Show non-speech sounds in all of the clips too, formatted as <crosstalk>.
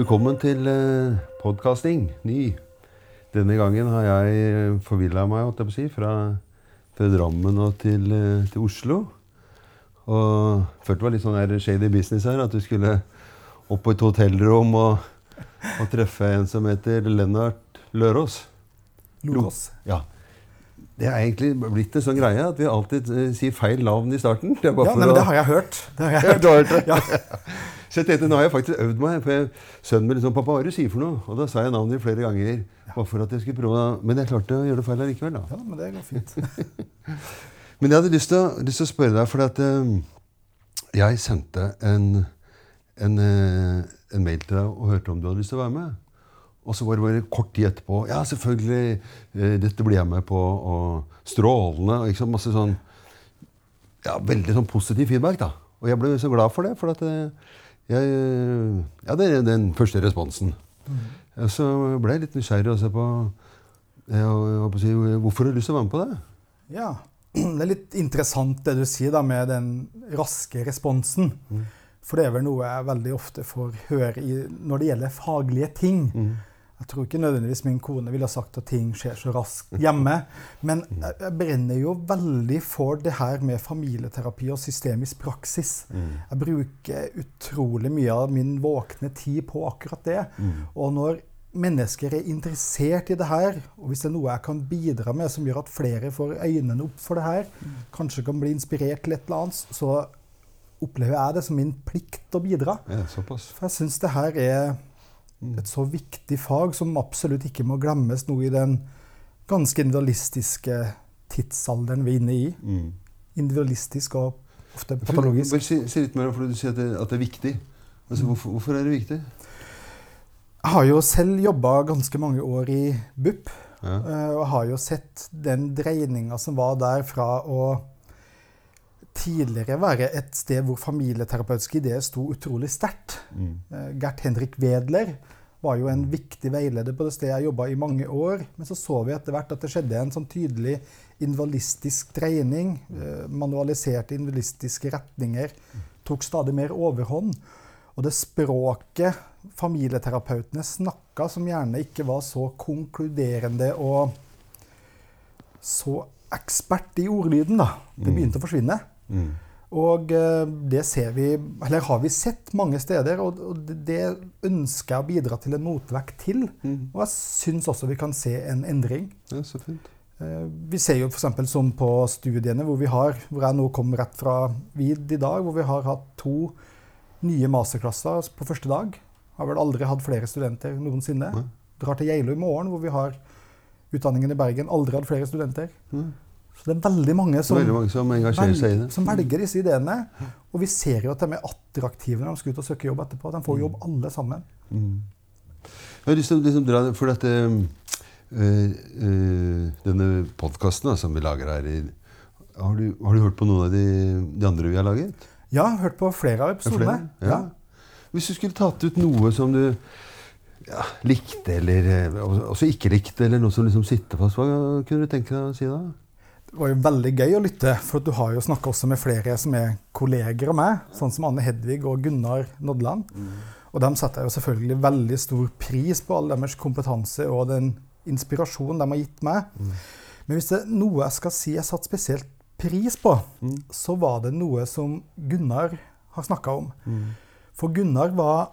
Velkommen til uh, podkasting. Ny. Denne gangen har jeg forvilla meg holdt jeg på å si, fra, fra Drammen og til, uh, til, Oslo. Og følte det var litt sånn shady business her. At du skulle opp på et hotellrom og, og treffe en som heter Lennart Lørås. Lorås. Ja. Det er egentlig blitt en sånn greie at vi alltid sier feil navn i starten. Det ja, nei, men det har jeg hørt. Det har jeg hørt. du har hørt det? Ja. <laughs> Så jeg tenkte, nå har jeg faktisk øvd meg. for jeg, Sønnen min liksom 'Pappa, hva er det du sier for noe?' Og da sa jeg navnet flere ganger. Bare for at jeg skulle prøve, Men jeg klarte å gjøre det feil allikevel. da. Ja, men det går fint. <laughs> men jeg hadde lyst til, å spørre deg, for at uh, jeg sendte en, en, uh, en, mail til deg og hørte om du hadde lyst til å være med. Og så var det bare kort tid etterpå 'Ja, selvfølgelig. Uh, dette blir jeg med på.' Og strålende. og ikke sant, masse sånn ja, Veldig sånn positiv feedback. da. Og jeg ble så glad for det. for at jeg, ja, det er den første responsen. Mm. Så ble jeg litt nysgjerrig også på, jeg, på si, hvorfor har du lyst til å være med på det. Ja, <clears throat> Det er litt interessant det du sier da, med den raske responsen. Mm. For det er vel noe jeg veldig ofte får høre i, når det gjelder faglige ting. Mm. Jeg tror ikke nødvendigvis min kone ville sagt at ting skjer så raskt hjemme. Men jeg brenner jo veldig for det her med familieterapi og systemisk praksis. Mm. Jeg bruker utrolig mye av min våkne tid på akkurat det. Mm. Og når mennesker er interessert i det her, og hvis det er noe jeg kan bidra med som gjør at flere får øynene opp for det her, mm. kanskje kan bli inspirert til et eller annet, så opplever jeg det som min plikt å bidra. Ja. For jeg syns det her er Mm. Et så viktig fag som absolutt ikke må glemmes nå i den ganske individualistiske tidsalderen vi er inne i. Mm. Individualistisk og ofte patologisk. Si, si, litt mer, om for Du sier at det, at det er viktig. Altså, hvorfor, hvorfor, er det viktig? Jeg har jo selv jobba ganske mange år i BUP. Ja. Eh, og har jo sett den dreininga som var der fra å tidligere være et sted hvor familieterapeutiske ideer sto utrolig sterkt. Mm. Eh, Gert Henrik Wedler var jo en viktig veileder på det stedet jeg jobba i mange år. Men så så vi etter hvert at det skjedde en sånn tydelig invalistisk dreining. Eh, manualiserte invalistiske retninger tok stadig mer overhånd. Og det språket familieterapeutene snakka, som gjerne ikke var så konkluderende og så ekspert i ordlyden, da, det mm. begynte å forsvinne. Mm. Og eh, det ser vi, eller har vi sett mange steder, og det ønsker jeg å bidra til en motvekt til. Mm. Og jeg syns også vi kan se en endring. Ja, så fint. Eh, vi ser jo f.eks. som på studiene hvor vi har, hvor jeg nå kom rett fra VID i dag, hvor vi har hatt to nye masterklasser på første dag. Har vel aldri hatt flere studenter noensinne. Ja. Drar til Geilo i morgen, hvor vi har utdanningen i Bergen. Aldri hatt flere studenter. Ja. Så det er veldig mange som, veldig mange som engasjerer seg i det. Som velger disse ideene. Og vi ser jo at de er attraktive når de skal ut og søke jobb etterpå. De får jobb alle sammen. Mm. Jeg har lyst til å liksom dra For dette øh, øh, Denne podkasten som vi lager her i, har, du, har, du, hørt på noen av de, de, andre vi har laget? Ja, jeg har hørt på flere av episodene. Ja. Ja. Hvis du skulle tatt ut noe som du ja, likte, eller øh, også ikke likte, eller noe som liksom sitter fast, hva kunne du tenke deg å si da? Det var jo veldig gøy å lytte, for du har jo snakka også med flere som er kolleger av meg, sånn som Anne Hedvig og Gunnar Nodland. Mm. Og dem setter jeg jo selvfølgelig veldig stor pris på, all deres kompetanse og den inspirasjonen de har gitt meg. Mm. Men hvis det er noe jeg skal si jeg satt spesielt pris på, mm. så var det noe som Gunnar har snakka om. Mm. For Gunnar var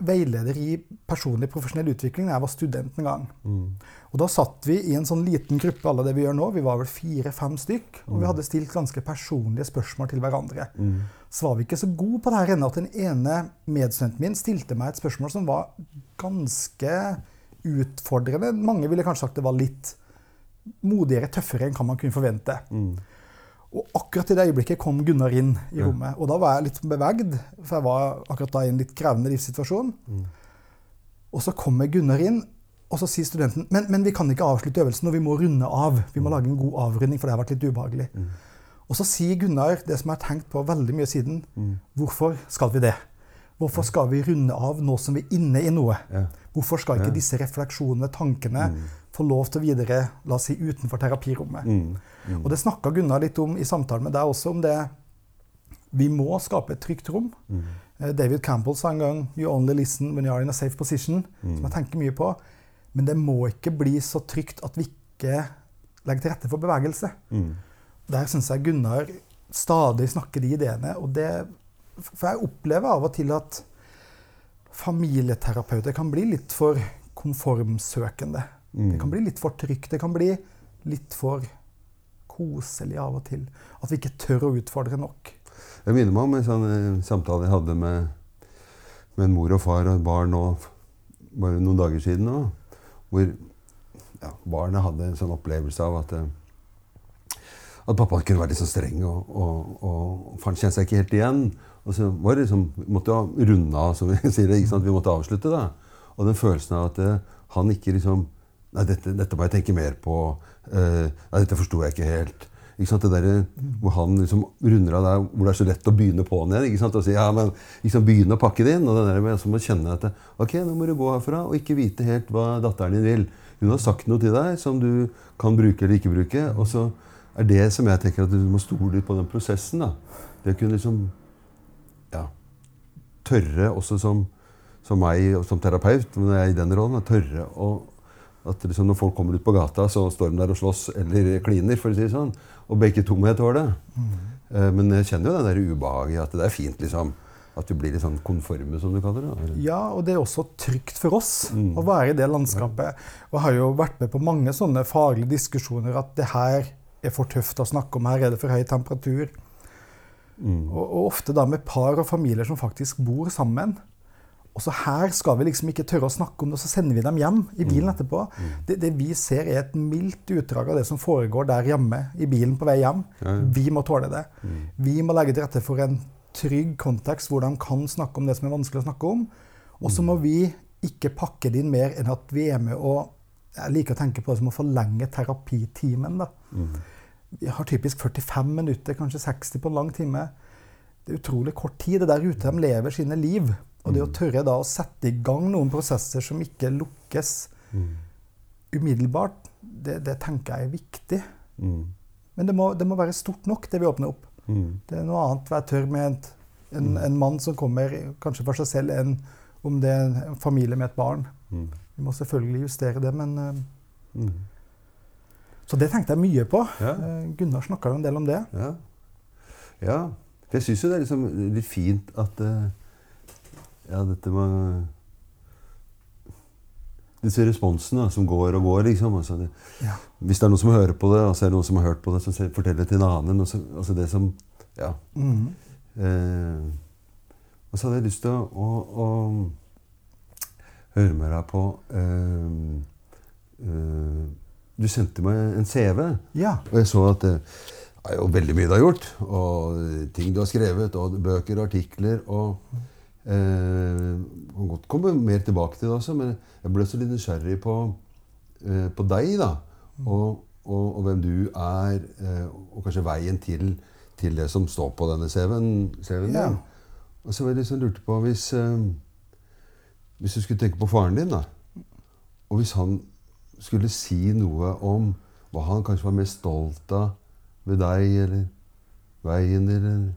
veileder i personlig profesjonell utvikling da jeg var student en gang. Mm. Og Da satt vi i en sånn liten gruppe, alle det vi gjør nå. Vi var vel fire-fem stykk. Og vi mm. hadde stilt ganske personlige spørsmål til hverandre. Mm. Så var vi ikke så gode på det her ennå at den ene medstudenten min stilte meg et spørsmål som var ganske utfordrende. Mange ville kanskje sagt det var litt modigere, tøffere enn hva man kunne forvente. Mm. Og akkurat i det øyeblikket kom Gunnar inn i rommet. Og da var jeg litt bevegd, for jeg var akkurat da i en litt krevende livssituasjon. Mm. Og så kommer Gunnar inn, og så sier studenten men, men vi kan ikke avslutte øvelsen, og vi må runde av. Vi må mm. lage en god avrunding, for det har vært litt ubehagelig. Mm. Og så sier Gunnar det som jeg har tenkt på veldig mye siden. Mm. Hvorfor skal vi det? Hvorfor skal vi runde av nå som vi er inne i noe? Ja. Hvorfor skal ikke disse refleksjonene, tankene, mm. Få lov til å videre la oss si, utenfor terapirommet? Mm. Mm. Og det snakka Gunnar litt om i samtalen med deg også, om det Vi må skape et trygt rom. Mm. David Campbell sa en gang 'You only listen when you are in a safe position', som jeg tenker mye på. Men det må ikke bli så trygt at vi ikke legger til rette for bevegelse. Mm. Der syns jeg Gunnar stadig snakker de ideene. Og det, for jeg opplever av og til at familieterapeuter kan bli litt for konformsøkende. Mm. Det kan bli litt for trygt. Det kan bli litt for koselig av og til. At vi ikke tør å utfordre nok. Jeg minner meg om en sånn eh, samtale jeg hadde med, med en mor og far og et barn nå, bare noen dager siden. Nå, hvor ja, barnet hadde en sånn opplevelse av at, eh, at pappa kunne være litt så streng, og, og, og faren kjente seg ikke helt igjen. Og så var det liksom, vi måtte runde av, som vi <laughs> sier det. Vi måtte avslutte. da. Og den følelsen av at eh, han ikke liksom Nei, dette, dette må jeg tenke mer på. eh, nei, dette forsto jeg ikke helt. Ikke sant? Det der, hvor han liksom runder av der hvor det er så lett å begynne på'n igjen. ikke sant? Og si, ja, men liksom Begynne å pakke det inn. Og det der med så å kjenne at ok, nå må du gå herfra og ikke vite helt hva datteren din vil. Hun har sagt noe til deg som du kan bruke eller ikke bruke. Og så er det som jeg tenker at du må stole litt på den prosessen. da. Det å kunne liksom ja, tørre også som, som meg som terapeut, når jeg er i den rollen, tørre å at liksom når folk kommer ut på gata, så står de der og slåss eller kliner, for å si det sånn. Og begge to må jeg tåle. Eh, Men jeg kjenner jo det der ubehaget, at det er fint liksom, at du blir litt sånn konforme, som du kaller det. eller? Ja, og det er også trygt for oss å være i det landskapet. Og jeg har jo vært med på mange sånne faglige diskusjoner at det her er for tøft å snakke om, her er det for høy temperatur. Og, og ofte da med par og familier som faktisk bor sammen. Og så her skal vi liksom ikke tørre å snakke om det, og så sender vi dem hjem i bilen etterpå. Det, det vi ser, er et mildt utdrag av det som foregår der hjemme i bilen på vei hjem. Vi må tåle det. Vi må legge til rette for en trygg kontekst hvor de kan snakke om det som er vanskelig å snakke om. Og så må vi ikke pakke det inn mer enn at vi er med og Jeg liker å tenke på det som å forlenge terapitimen. da. Vi har typisk 45 minutter, kanskje 60 på en lang time. Det er utrolig kort tid. Det er der ute de lever sine liv. Og det å tørre da å sette i gang noen prosesser som ikke lukkes umiddelbart, det, det tenker jeg er viktig. Mm. Men det må, det må være stort nok, det vi åpner opp. Mm. Det er noe annet å være tørr med en, en, en mann som kommer kanskje for seg selv, enn om det er en familie med et barn. Mm. Vi må selvfølgelig justere det, men Mm. Så det tenkte jeg mye på. Ja. Eh, Gunnar snakka jo en del om det. Ja. ja. Jeg syns jo det er liksom litt fint at eh, Ja, dette med Disse responsene som går og går, liksom. Altså det, Ja. hvis det er noen som hører på det, og så er det noen som har hørt på det, så forteller det til en annen. Og så, altså det som Ja. Mhm. Eh, og så hadde jeg lyst til å, å, å høre med deg på eh, eh, Du sendte meg en CV. ja. Og jeg så at det er jo veldig mye du har gjort. Og ting du har skrevet, og bøker og artikler. Og eh, kan godt komme mer tilbake til det også, men jeg ble så litt nysgjerrig på, eh, på deg, da. Og, og, og hvem du er, eh, og kanskje veien til, til det som står på denne CV-en. CV Ja. Og så var jeg liksom lurte på hvis, hvis du skulle tenke på faren din, da. Og hvis han skulle si noe om hva han kanskje var mest stolt av ved deg, eller veien din, eller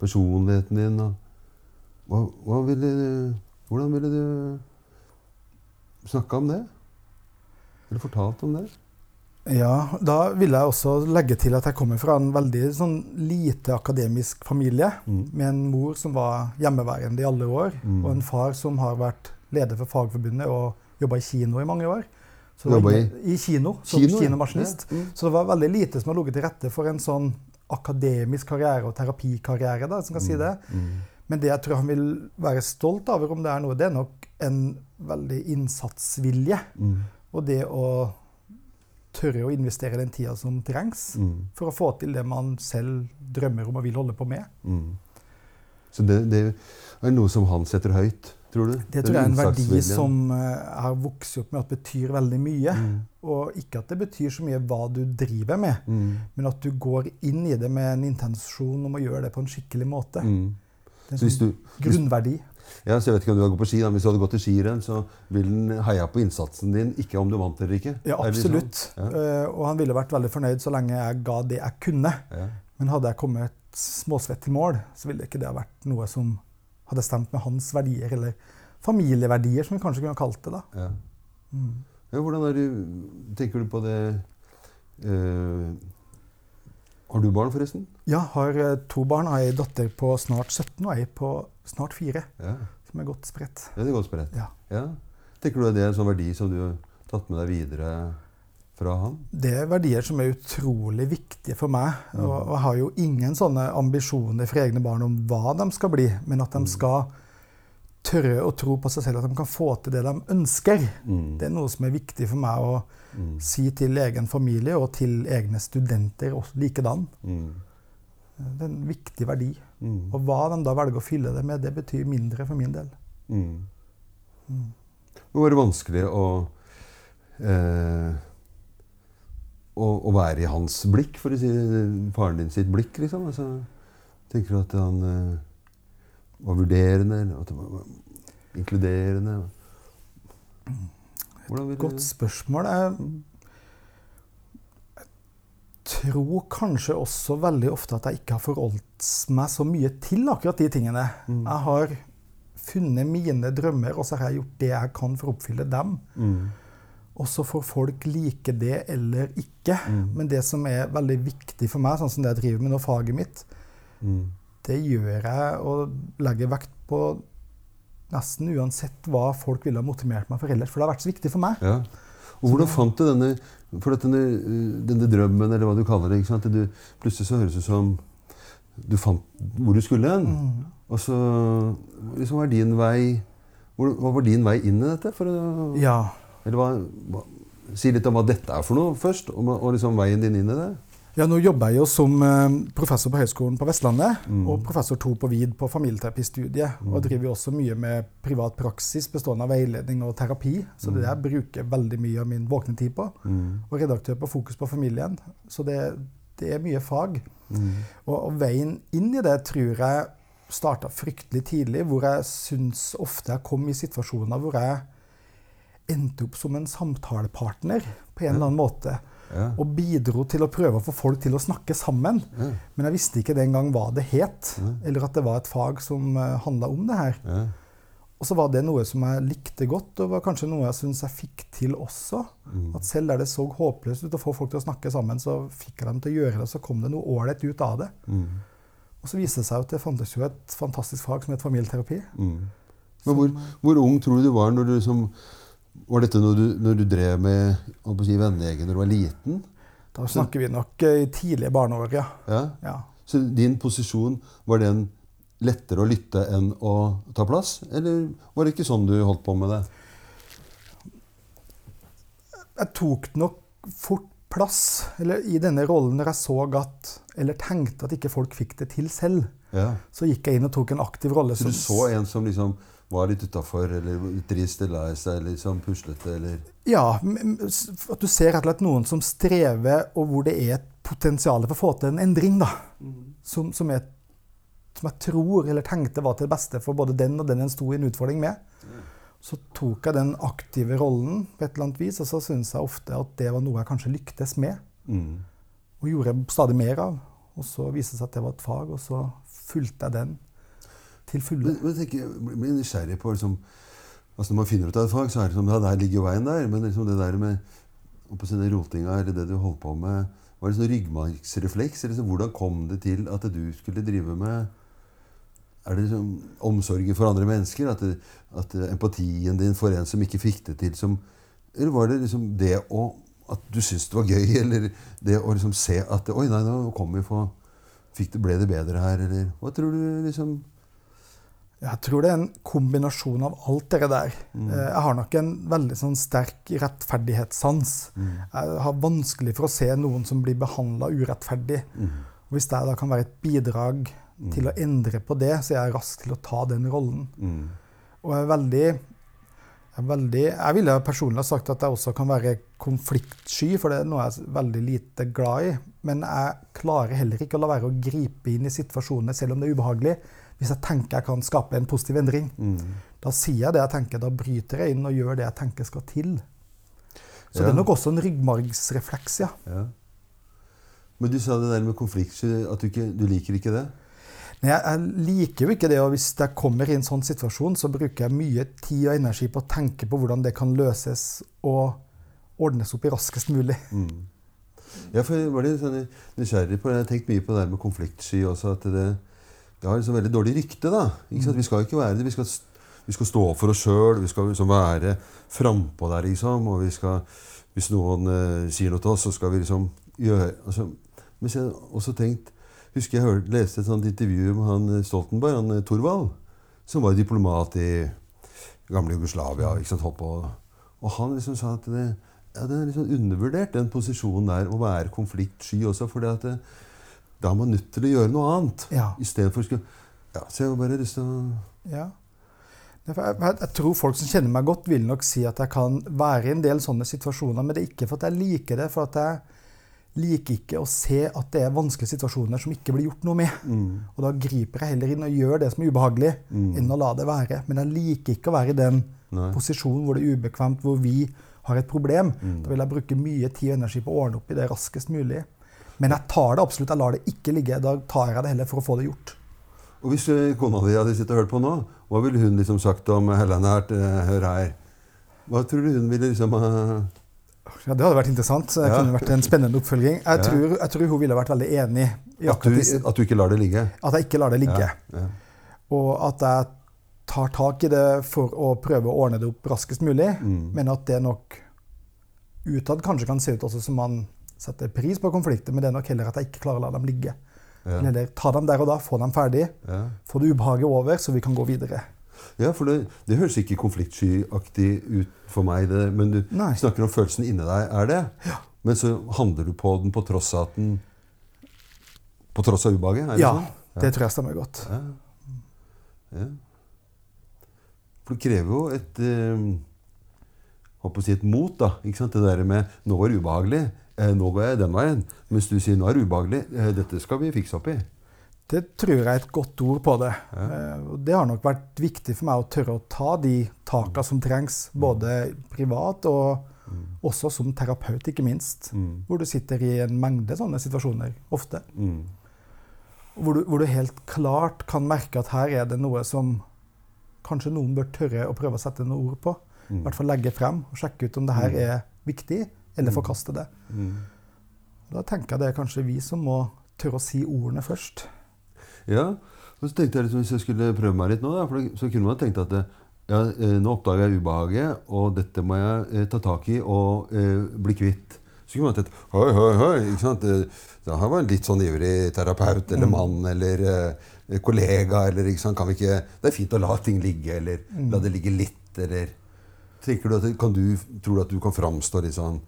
personligheten din og hva, hva ville, Hvordan ville du snakka om det? Eller fortalt om det? Ja, da vil jeg også legge til at jeg kommer fra en veldig sånn lite akademisk familie. Mm. Med en mor som var hjemmeværende i alle år, Mm. og en far som har vært leder for Fagforbundet og jobba i kino i mange år. Så det var i, i kino, som Kino, kinomaskinist. Ja, mm. Så det var veldig lite som har ligget til rette for en sånn akademisk karriere og terapikarriere, da, som kan si det. Men det jeg tror han vil være stolt over, om det er noe, det er nok en veldig innsatsvilje. Mm. Og det å tørre å investere den tida som trengs Mm. for å få til det man selv drømmer om og vil holde på med. Mm. Så det, det er noe som han setter høyt, tror du? Det tror jeg er en verdi som eh, har vokst opp med at betyr veldig mye. Mm. Og ikke at det betyr så mye hva du driver med, Mm. men at du går inn i det med en intensjon om å gjøre det på en skikkelig måte. Mm. Det er en du, sånn grunnverdi. ja, så jeg vet ikke om du har gått på ski, da. hvis du hadde gått til skirenn, så ville den heia på innsatsen din, ikke om du vant eller ikke. Ja, absolutt. sånn? Ja. Uh, og han ville vært veldig fornøyd så lenge jeg ga det jeg kunne. Ja. Men hadde jeg kommet småsvett til mål, så ville ikke det ha vært noe som hadde stemt med hans verdier, eller familieverdier, som vi kanskje kunne kalt det. da. Ja. Ja, hvordan du, tenker du på det eh, Har du barn, forresten? Ja, har eh, to barn. Har ei datter på snart 17 og ei på snart 4, Ja. som er godt spredt. ja det er godt spredt. Ja. Ja. Tenker du at det er en sånn verdi som du har tatt med deg videre fra han? Det er verdier som er utrolig viktige for meg. Og, og jeg har jo ingen sånne ambisjoner for egne barn om hva de skal bli, men at de skal tørre å tro på seg selv, at de kan få til det de ønsker. Mm. Det er noe som er viktig for meg å Mm. si til egen familie og til egne studenter også likedan. Mm. Det er en viktig verdi. Mm. Og hva de da velger å fylle det med, det betyr mindre for min del. Mm. Det var det vanskelig å, eh, å å være i hans blikk, for å si faren din sitt blikk, liksom. Altså, tenker du at han eh, var vurderende, eller at det var inkluderende? Godt spørsmål. Jeg tror kanskje også veldig ofte at jeg ikke har forholdt meg så mye til akkurat de tingene. Jeg har funnet mine drømmer, og så har jeg gjort det jeg kan for å oppfylle dem. Mm. Og så får folk like det eller ikke. Men det som er veldig viktig for meg, sånn som det jeg driver med nå, faget mitt, Mm. Det gjør jeg og legger vekt på nesten uansett hva folk ville ha motivert meg for ellers. For det har vært så viktig for meg. Ja. Og hvordan fant du denne, denne, denne drømmen, eller hva du kaller det? ikke sant? Du, plutselig så høres det ut som du fant hvor du skulle hen. Og så liksom var din vei Hva var din vei inn i dette? For å, Ja. eller hva, hva, si litt om hva dette er for noe først, og, og liksom veien din inn i det. Ja, nå jobber jeg jo som eh, professor på Høgskolen på Vestlandet og professor to på VID på familieterapistudiet. Og driver også mye med privat praksis bestående av veiledning og terapi. Så det er det jeg bruker veldig mye av min våkne tid på. Og redaktør på Fokus på familien. Så det, det er mye fag. Og, og veien inn i det tror jeg starta fryktelig tidlig, hvor jeg syns ofte jeg kom i situasjoner hvor jeg endte opp som en samtalepartner på en eller annen måte. Ja. Og bidro til å prøve å få folk til å snakke sammen. Ja. Men jeg visste ikke den gang hva det het, eller at det var et fag som uh, handla om det her. Ja. Og så var det noe som jeg likte godt, og var kanskje noe jeg syns jeg fikk til også. At selv der det så håpløst ut å få folk til å snakke sammen, så fikk jeg dem til å gjøre det, og så kom det noe ålreit ut av det. Mm. Og så viste det seg at det fantes jo et fantastisk fag som het familieterapi. Mm. Men hvor, hvor ung tror du du var når du liksom Var dette når du, når du drev med å si, vennegjengen når du var liten? Da snakker vi nok uh, i tidlige barneår, ja. Ja? ja. Så din posisjon, var den lettere å lytte enn å ta plass? Eller var det ikke sånn du holdt på med det? jeg tok nok fort plass eller i denne rollen når jeg så at, eller tenkte at ikke folk fikk det til selv. Ja. Så gikk jeg inn og tok en aktiv rolle. Så du som- så en som liksom var litt utafor, eller litt i seg, eller sånn puslete, eller Ja, at du ser rett og slett noen som strever, og hvor det er et potensial for å få til en endring. da. Som, som, jeg, som jeg tror, eller tenkte, var til det beste for både den og den en sto i en utfordring med. Så tok jeg den aktive rollen på et eller annet vis, og så syns jeg ofte at det var noe jeg kanskje lyktes med. mm. Og gjorde stadig mer av. Og så viste det seg at det var et fag, og så fulgte jeg den til fulle. Men, men tenker, jeg blir nysgjerrig på liksom, altså Når man finner ut av et fag, så er det som ja, der ligger veien der. Men liksom det der med på sine rotinga, eller det du holdt på med, var det sånn ryggmargsrefleks? Eller liksom, hvordan kom det til at du skulle drive med Er det liksom omsorgen for andre mennesker? At, det, at empatien din for en som ikke fikk det til, som Eller var det liksom det å At du syntes det var gøy, <laughs> eller det å liksom se at Oi, nei, nå kom vi på fikk det, Ble det bedre her, eller Hva tror du liksom Jeg tror det er en kombinasjon av alt det der. Mm. Eh, Jeg har nok en veldig sånn sterk rettferdighetssans. Mm. Jeg har vanskelig for å se noen som blir behandla urettferdig. Mm. Hvis jeg da kan være et bidrag til å endre på det, så er jeg rask til å ta den rollen. mm. Og jeg er veldig jeg, er veldig, jeg ville personlig ha sagt at jeg også kan være konfliktsky, for det er noe jeg er veldig lite glad i. Men jeg klarer heller ikke å la være å gripe inn i situasjonene, selv om det er ubehagelig, hvis jeg tenker jeg kan skape en positiv endring. Mm. Da sier jeg det jeg tenker, da bryter jeg inn og gjør det jeg tenker skal til. Så Ja. det er nok også en ryggmargsrefleks, ja. Ja. Men du sa det der med konfliktsky, at du, ikke, du liker ikke det? Nei, jeg, jeg liker jo ikke det, og hvis jeg kommer i en sånn situasjon, så bruker jeg mye tid og energi på å tenke på hvordan det kan løses og ordnes opp i raskest mulig. Ja, for jeg var litt sånn nysgjerrig på det. Jeg har tenkt mye på det der med konfliktsky også. At det, det har liksom veldig dårlig rykte. da. Vi skal ikke være det. Vi skal, vi skal stå for oss sjøl. Vi skal liksom være frampå der, liksom. Og vi skal, hvis noen eh, sier noe til oss, så skal vi liksom gjøre altså, Men jeg også tenkt Husker jeg hørte, leste et sånt intervju med han eh, Stoltenberg, han eh, Thorvald, som var diplomat i gamle Jugoslavia. ikke sant, holdt på. Og han liksom sa at det, ja, det er sånn undervurdert, den posisjonen der, å være konfliktsky også. For da er man nødt til å gjøre noe annet. Ja. Istedenfor å skulle ja, Så jeg bare lyst til å Ja. Jeg, tror folk som kjenner meg godt, vil nok si at jeg kan være i en del sånne situasjoner. Men det er ikke for at jeg liker det, for at jeg liker ikke å se at det er vanskelige situasjoner som ikke blir gjort noe med. Og da griper jeg heller inn og gjør det som er ubehagelig, enn å la det være. Men jeg liker ikke å være i den Nei. posisjonen hvor det er ubekvemt, hvor vi har et problem. Da vil jeg bruke mye tid og energi på å ordne opp i det raskest mulig. Men jeg tar det absolutt. Jeg lar det ikke ligge. Da tar jeg det heller for å få det gjort. Og hvis eh, kona di hadde sittet og hørt på nå, hva ville hun liksom sagt om Helene her? eh, Hør her. Hva tror du hun ville liksom ha Ja, Det hadde vært interessant. Det Ja. kunne vært en spennende oppfølging. Jeg, Ja. tror, jeg tror hun ville vært veldig enig i at du, at du ikke lar det ligge? At jeg ikke lar det ligge. Og at jeg tar tak i det for å prøve å ordne det opp raskest mulig. Mm. Men at det nok utad kanskje kan se ut også som man setter pris på konflikter, men det er nok heller at jeg ikke klarer å la dem ligge. Ja. Men heller ta dem der og da, få dem ferdig, Ja. få det ubehaget over, så vi kan gå videre. Ja, for det, det høres ikke konfliktskyaktig ut for meg, det, men du Nei. snakker om følelsen inni deg er det. Ja. Men så handler du på den på tross av at den På tross av ubehaget? Ja, sånn? det tror jeg stemmer godt. Ja. ja. For det krever jo et eh, håper å si et mot, da. Ikke sant? Det der med 'nå er ubehagelig', eh, 'nå går jeg den veien'. Mens du sier 'nå er det ubehagelig', eh, 'dette skal vi fikse opp i'. Det tror jeg er et godt ord på det. Ja. Det har nok vært viktig for meg å tørre å ta de taka som trengs, både privat og også som terapeut, ikke minst. Mm. Hvor du sitter i en mengde sånne situasjoner, ofte. Mm. Hvor du, hvor du helt klart kan merke at her er det noe som kanskje noen bør tørre å prøve å sette noen ord på. I hvert fall legge frem og sjekke ut om det her er viktig, eller forkaste det. Mm. Da tenker jeg det er kanskje vi som må tørre å si ordene først. Ja, og så tenkte jeg liksom, Hvis jeg skulle prøve meg litt nå, da, så kunne man tenkt at ja, eh, nå oppdager jeg ubehaget, og dette må jeg eh, ta tak i og eh, bli kvitt. Så kunne man tenkt Hoi, hoi, hoi. ikke sant? Det han var en litt sånn ivrig terapeut eller mann eller eh, kollega. eller ikke sant? Kan vi ikke, Det er fint å la ting ligge, eller la det ligge litt, eller Tenker du at kan du, Tror du at du kan framstå litt sånn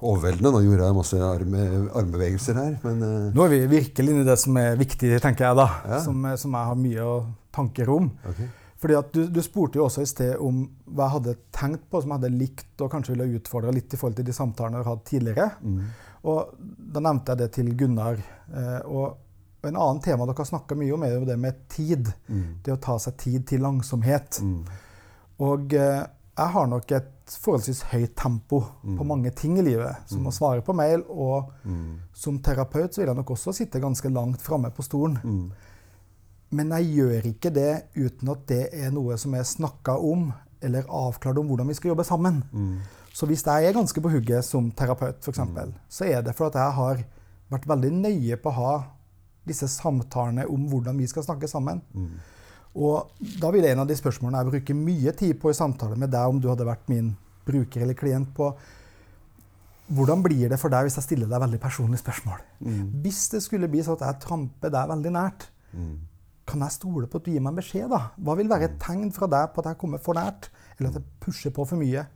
overveldende? Nå gjorde jeg masse arme, armbevegelser her, men eh, Nå er vi virkelig inne i det som er viktig, tenker jeg, da. Ja. Som, som jeg har mye tanker om. Okay. Fordi at du, du spurte jo også i sted om hva jeg hadde tenkt på som jeg hadde likt og kanskje ville utfordra litt i forhold til de samtalene jeg har hatt tidligere. Mm. Og da nevnte jeg det til Gunnar. Eh, og en annen tema dere har snakka mye om, er jo det med tid. Det å ta seg tid til langsomhet. Mm. Og eh, jeg har nok et forholdsvis høyt tempo på mange ting i livet. Som å svare på mail, og Mm. som terapeut så vil jeg nok også sitte ganske langt framme på stolen. Mm. Men jeg gjør ikke det uten at det er noe som er snakka om, eller avklart om hvordan vi skal jobbe sammen. Mm. Så hvis jeg er ganske på hugget som terapeut, f.eks., eksempel, så er det for at jeg har vært veldig nøye på å ha disse samtalene om hvordan vi skal snakke sammen. Og da vil en av de spørsmålene jeg bruker mye tid på i samtale med deg, om du hadde vært min bruker eller klient, på hvordan blir det for deg hvis jeg stiller deg veldig personlige spørsmål? Hvis det skulle bli sånn at jeg tramper deg veldig nært, kan jeg stole på at du gir meg en beskjed? da? Hva vil være et tegn fra deg på at jeg kommer for nært, eller at jeg pusher på for mye?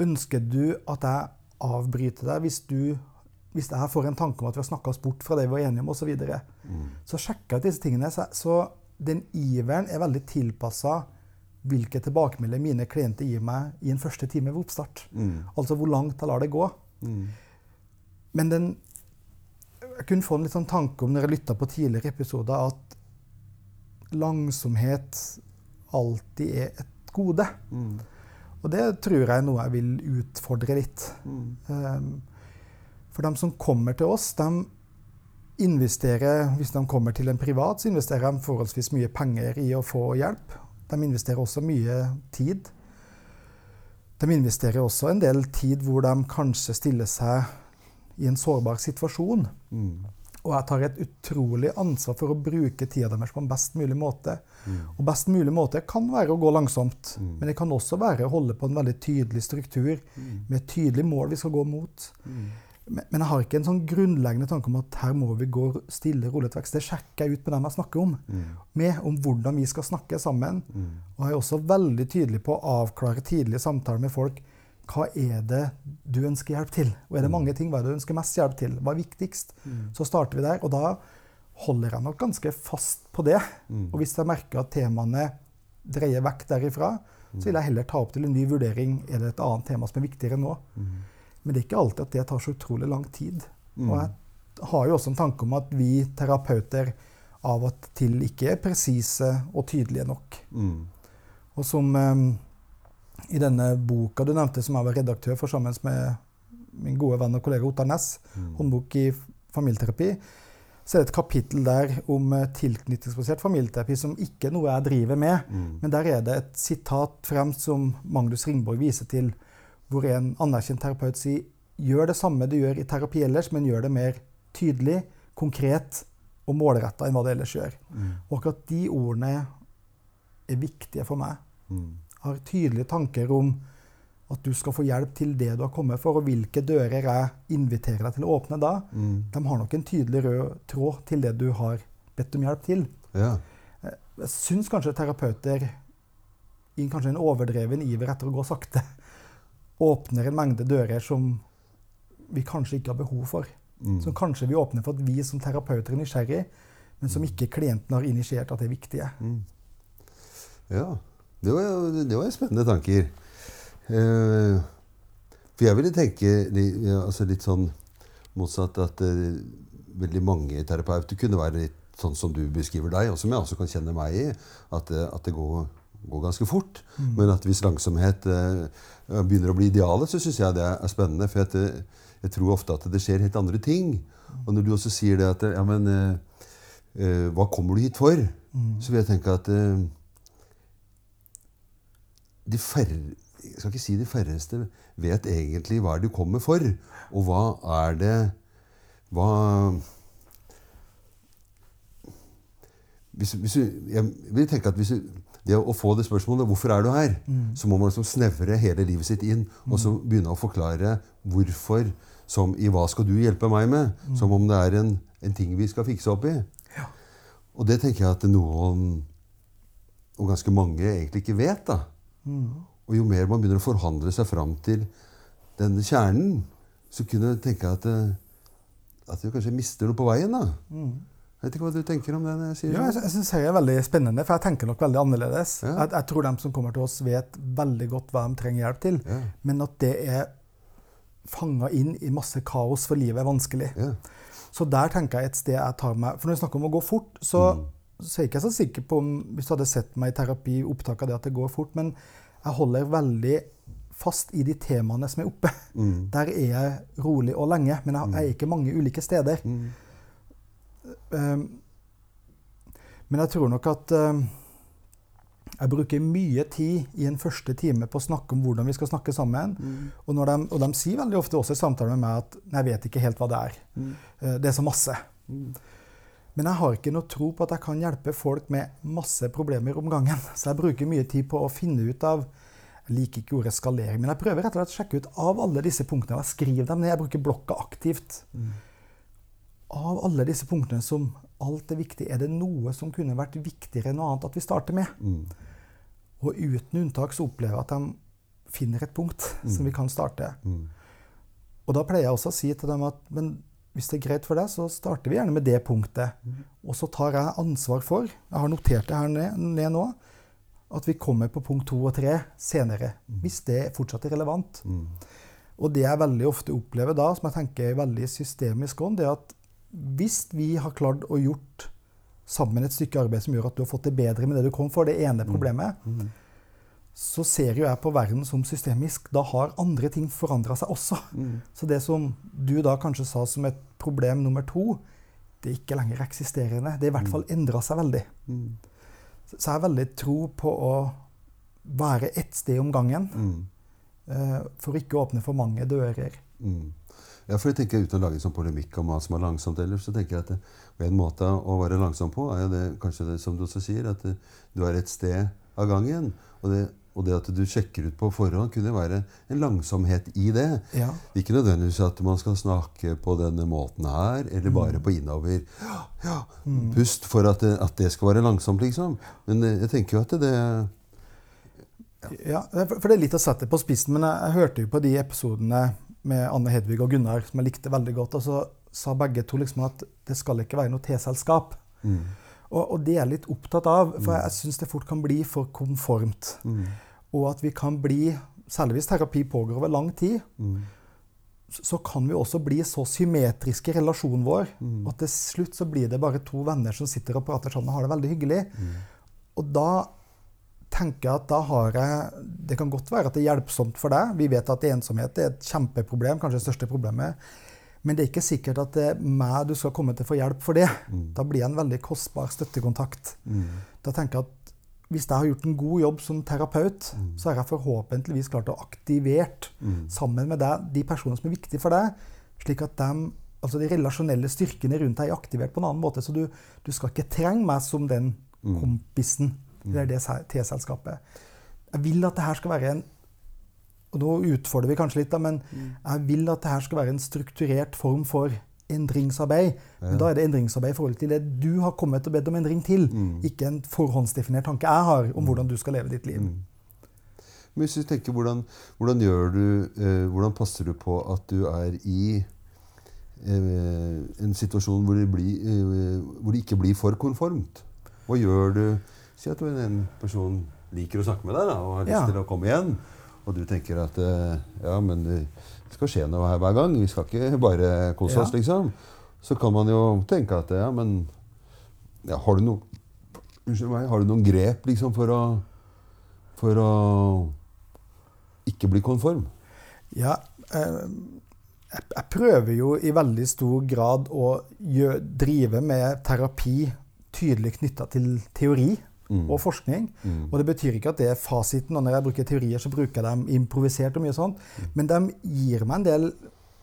Ønsker du at jeg avbryter deg hvis, du, hvis jeg får en tanke om at vi har snakka oss bort fra det vi var enige om, osv.? Så, videre? så sjekker jeg disse tingene. Så, så den iveren er veldig tilpassa hvilke tilbakemeldinger mine klienter gir meg i en første time ved oppstart. Altså hvor langt jeg lar det gå. Men den Jeg kunne få en litt sånn tanke om når jeg lytta på tidligere episoder, at langsomhet alltid er et gode. Og det tror jeg er noe jeg vil utfordre litt. Um, for de som kommer til oss, de investerer, Hvis de kommer til en privat, så investerer de forholdsvis mye penger i å få hjelp. De investerer også mye tid. De investerer også en del tid hvor de kanskje stiller seg i en sårbar situasjon. Mm. Og jeg tar et utrolig ansvar for å bruke tida deres på en best mulig måte. Og best mulig måte kan være å gå langsomt, men det kan også være å holde på en veldig tydelig struktur med et tydelig mål vi skal gå mot. Men, men jeg har ikke en sånn grunnleggende tanke om at her må vi gå stille, rolig til vekst. Det sjekker jeg ut med dem jeg snakker om, med om hvordan vi skal snakke sammen. Og jeg er også veldig tydelig på å avklare tidlige samtaler med folk. Hva er det du ønsker hjelp til? Og er det mange ting hva er det du ønsker mest hjelp til? Hva er viktigst? Så starter vi der. Og da holder jeg nok ganske fast på det. Og hvis jeg merker at temaene dreier vekk derifra, så vil jeg heller ta opp til en ny vurdering. Er det et annet tema som er viktigere nå? Men det er ikke alltid at det tar så utrolig lang tid. Og jeg har jo også en tanke om at vi terapeuter av og til ikke er presise og tydelige nok. Mm. Og som eh, i denne boka du nevnte, som jeg var redaktør for sammen med min gode venn og kollega Ottar Næss, 'Håndbok i familieterapi', så er det et kapittel der om eh, tilknytningsbasert familieterapi, som ikke er noe jeg driver med. Men der er det et sitat fremst som Magnus Ringborg viser til, hvor en anerkjent terapeut sier gjør det samme du gjør i terapi ellers, men gjør det mer tydelig, konkret og målretta enn hva det ellers gjør. Og akkurat de ordene er viktige for meg. Mm. Har tydelige tanker om at du skal få hjelp til det du har kommet for, og hvilke dører jeg inviterer deg til å åpne da. Mm. De har nok en tydelig rød tråd til det du har bedt om hjelp til. Ja. Jeg syns kanskje terapeuter i kanskje en overdreven iver etter å gå sakte åpner en mengde dører som vi kanskje ikke har behov for. Mm. Som kanskje vi åpner for at vi som terapeuter er nysgjerrig, men som ikke klienten har initiert at det er viktige. Mm. Ja. Det var, det var spennende tanker. Eh, for jeg ville tenke altså litt sånn motsatt at eh, veldig mange terapeuter kunne være litt sånn som du beskriver deg, og som jeg også kan kjenne meg i. At, at det går, går ganske fort. Men at hvis langsomhet eh, begynner å bli idealet, så syns jeg det er spennende. For jeg, jeg tror ofte at det skjer helt andre ting. Og når du også sier det at ja, men eh, eh, Hva kommer du hit for? Så vil jeg tenke at eh, de færre, jeg skal ikke si de færreste vet egentlig hva du kommer for. Og hva er det Hva hvis, hvis Jeg vil tenke at hvis du, det å få det spørsmålet 'Hvorfor er du her?' så må man liksom snevre hele livet sitt inn og så begynne å forklare hvorfor. Som i 'Hva skal du hjelpe meg med?' Som om det er en, en ting vi skal fikse opp i. Og det tenker jeg at noen, og ganske mange, egentlig ikke vet. da. Og jo mer man begynner å forhandle seg fram til denne kjernen, så kunne jeg tenke at, eh, at vi kanskje mister noe på veien. da. Vet ikke hva du tenker om det? når jeg sier Ja, jeg, jeg synes det er veldig spennende, for jeg tenker nok veldig annerledes. Ja. Jeg, jeg tror de som kommer til oss, vet veldig godt hva de trenger hjelp til, Ja. men at det er fanga inn i masse kaos, for livet er vanskelig. Ja. Så der tenker jeg et sted jeg tar meg For når vi snakker om å gå fort, så, så er jeg ikke så sikker på om Hvis du hadde sett meg i terapi, opptak av det at det går fort, men jeg holder veldig fast i de temaene som er oppe. Mm. Der er jeg rolig og lenge, men jeg, jeg er ikke mange ulike steder. Mm. Um, men jeg tror nok at um, jeg bruker mye tid i en første time på å snakke om hvordan vi skal snakke sammen. Og, når de, og de sier veldig ofte også i samtaler med meg at 'jeg vet ikke helt hva det er'. Mm. Det er så masse. Men jeg har ikke noe tro på at jeg kan hjelpe folk med masse problemer om gangen. <laughs> Så jeg bruker mye tid på å finne ut av Jeg liker ikke ordet skalering, men jeg prøver rett og slett å sjekke ut av alle disse punktene. og Jeg skriver dem ned. Jeg bruker blokka aktivt. Av alle disse punktene som alt er viktig, er det noe som kunne vært viktigere enn noe annet at vi starter med. Mm. Og uten unntak så opplever jeg at de finner et punkt som vi kan starte. Mm. Og da pleier jeg også å si til dem at men hvis det er greit for deg, så starter vi gjerne med det punktet. Og så tar jeg ansvar for, jeg har notert det her ned, ned nå, at vi kommer på punkt to og tre senere. Hvis det fortsatt er relevant. Mm. Og det jeg veldig ofte opplever da, som jeg tenker er veldig systemisk ånd, det er at hvis vi har klart å gjort sammen et stykke arbeid som gjør at du har fått det bedre med det du kom for, det ene problemet, så ser jo jeg på verden som systemisk. Da har andre ting forandra seg også. Så det som du da kanskje sa som et problem nummer to, det er ikke lenger eksisterende. Det er i hvert fall endra seg veldig. Mm. Så jeg har veldig tro på å være ett sted om gangen. Mm. eh, For ikke å åpne for mange dører. Mm. Ja, for jeg tenker Uten å lage sånn polemikk om hva som er langsomt, ellers, så tenker jeg at det, en måte å være langsom på er jo det, kanskje det som du også sier, at du er et sted av gangen. Og det, og det at du sjekker ut på forhånd, kunne være en langsomhet i det. Ja. Ikke nødvendigvis at man skal snakke på denne måten her, eller bare på innover. Ja, ja, pust for at det, at det skal være langsomt, liksom. Men eh, jeg tenker jo at det Ja, for for det er litt å sette på spissen, men jeg, jeg hørte jo på de episodene med Anne Hedvig og Gunnar som jeg likte veldig godt, og så sa begge to liksom at det skal ikke være noe T-selskap. mm, Og, og det er jeg litt opptatt av, for jeg, jeg syns det fort kan bli for konformt. mm, Og at vi kan bli, særlig hvis terapi pågår over lang tid, mm, så så kan vi også bli så symmetriske i relasjonen vår Mm. at til slutt så blir det bare to venner som sitter og prater sammen og har det veldig hyggelig. mm, Og da tenker at da har jeg Det kan godt være at det er hjelpsomt for deg. Vi vet at ensomhet er et kjempeproblem, kanskje det største problemet. Men det er ikke sikkert at det er meg du skal komme til å få hjelp for det. Mm. Da blir jeg en veldig kostbar støttekontakt. mm, Da tenker jeg at hvis jeg har gjort en god jobb som terapeut, Mm. så har jeg forhåpentligvis klart å aktivert mm, sammen med deg de personene som er viktige for deg, slik at de, altså de relasjonelle styrkene rundt deg er aktivert på en annen måte. Så du, du skal ikke trenge meg som den Mm. Kompisen er det T-selskapet. Jeg vil at det her skal være en og Nå utfordrer vi kanskje litt, da, men jeg vil at det her skal være en strukturert form for endringsarbeid. Men da er det endringsarbeid i forhold til det du har kommet og bedt om endring til. Mm. Ikke en forhåndsdefinert tanke jeg har om hvordan du skal leve ditt liv. mm. Men hvis du tenker, hvordan, hvordan du eh, Hvordan passer du på at du er i eh, en situasjon hvor det, blir, eh, hvor det ikke blir for konformt? Hva gjør du Si at en person liker å snakke med deg da, og har lyst Ja. til å komme igjen. Og du tenker at eh, ja, men det skal skje noe her hver gang. Vi skal ikke bare kose oss, Ja. liksom. Så kan man jo tenke at ja, men ja, har, du noe, meg, har du noen grep liksom, for å for å ikke bli konform? Ja, eh, jeg, prøver jo i veldig stor grad å drive med terapi tydelig knytta til teori Mm. og forskning. Mm. Og det betyr ikke at det er fasiten. Og når jeg bruker teorier, så bruker jeg dem improvisert og mye sånt. Men de gir meg en del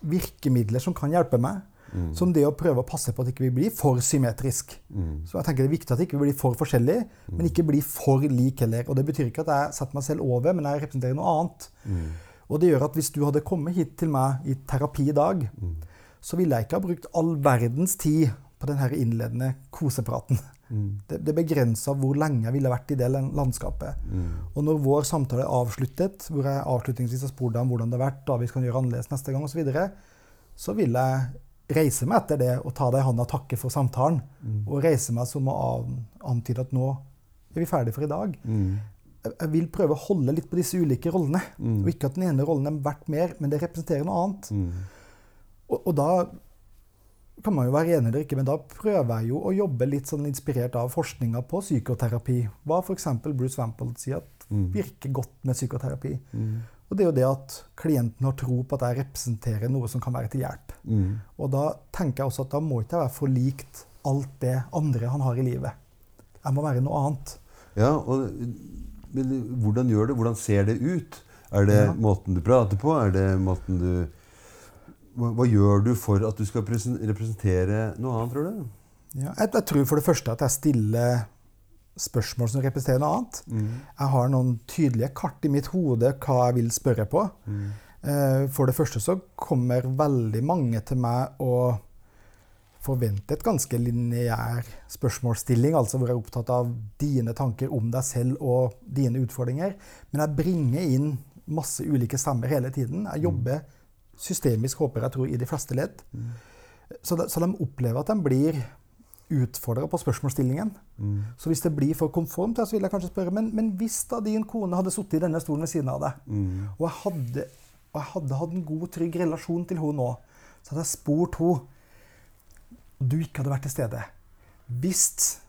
virkemidler som kan hjelpe meg. Mm. Som det å prøve å passe på at ikke vi blir for symmetrisk. Mm. Så jeg tenker Det er viktig at vi ikke blir for forskjellige, men ikke blir for lik heller. Og det betyr ikke at jeg setter meg selv over, men jeg representerer noe annet. Mm. Og det gjør at hvis du hadde kommet hit til meg i terapi i dag, Mm. så ville jeg ikke ha brukt all verdens tid på denne innledende kosepraten. Mm. Det, det begrensa hvor lenge jeg ville vært i det landskapet. Mm. Og når vår samtale er avsluttet, hvor jeg avslutningsvis har spurt deg om hvordan det har vært, hva vi kan gjøre annerledes neste gang osv., så, videre, så vil jeg reise meg etter det og ta deg i hånda og takke for samtalen. Mm. Og reise meg som å an- antyde at nå er vi ferdige for i dag. Mm. Jeg- vil prøve å holde litt på disse ulike rollene. Mm. Og ikke at den ene rollen er verdt mer, men det representerer noe annet. Mm. Og, og da kan man jo være enig eller ikke, men da prøver jeg jo å jobbe litt sånn inspirert av forskninga på psykoterapi. Hva f.eks. Bruce Wampold sier at Mm. virker godt med psykoterapi. Mm. Og det er jo det at klienten har tro på at jeg representerer noe som kan være til hjelp. Mm. Og da tenker jeg også at da må ikke jeg være for likt alt det andre han har i livet. Jeg må være noe annet. Ja, og, hvordan gjør det? Hvordan ser det ut? Er det Ja. måten du prater på? Er det måten du hva, hva gjør du for at du skal representere noe annet, tror du? Ja, jeg, jeg tror for det første at jeg stiller spørsmål som representerer noe annet. Mm. Jeg har noen tydelige kart i mitt hode hva jeg vil spørre på. Mm. Eh, For det første så kommer veldig mange til meg og forventer et ganske lineær spørsmålsstilling, altså hvor jeg er opptatt av dine tanker om deg selv og dine utfordringer. Men jeg bringer inn masse ulike stemmer hele tiden. Jeg jobber systemisk, håper jeg tror, i de fleste ledd. Så de, så de opplever at de blir utfordra på spørsmålsstillingen. Mm. Så hvis det blir for konformt, så vil jeg kanskje spørre men, men hvis da din kone hadde sittet i denne stolen ved siden av deg, Mm. og jeg hadde, og jeg hadde hatt en god, trygg relasjon til henne nå, så hadde jeg spurt henne og du ikke hadde vært til stede. Hvis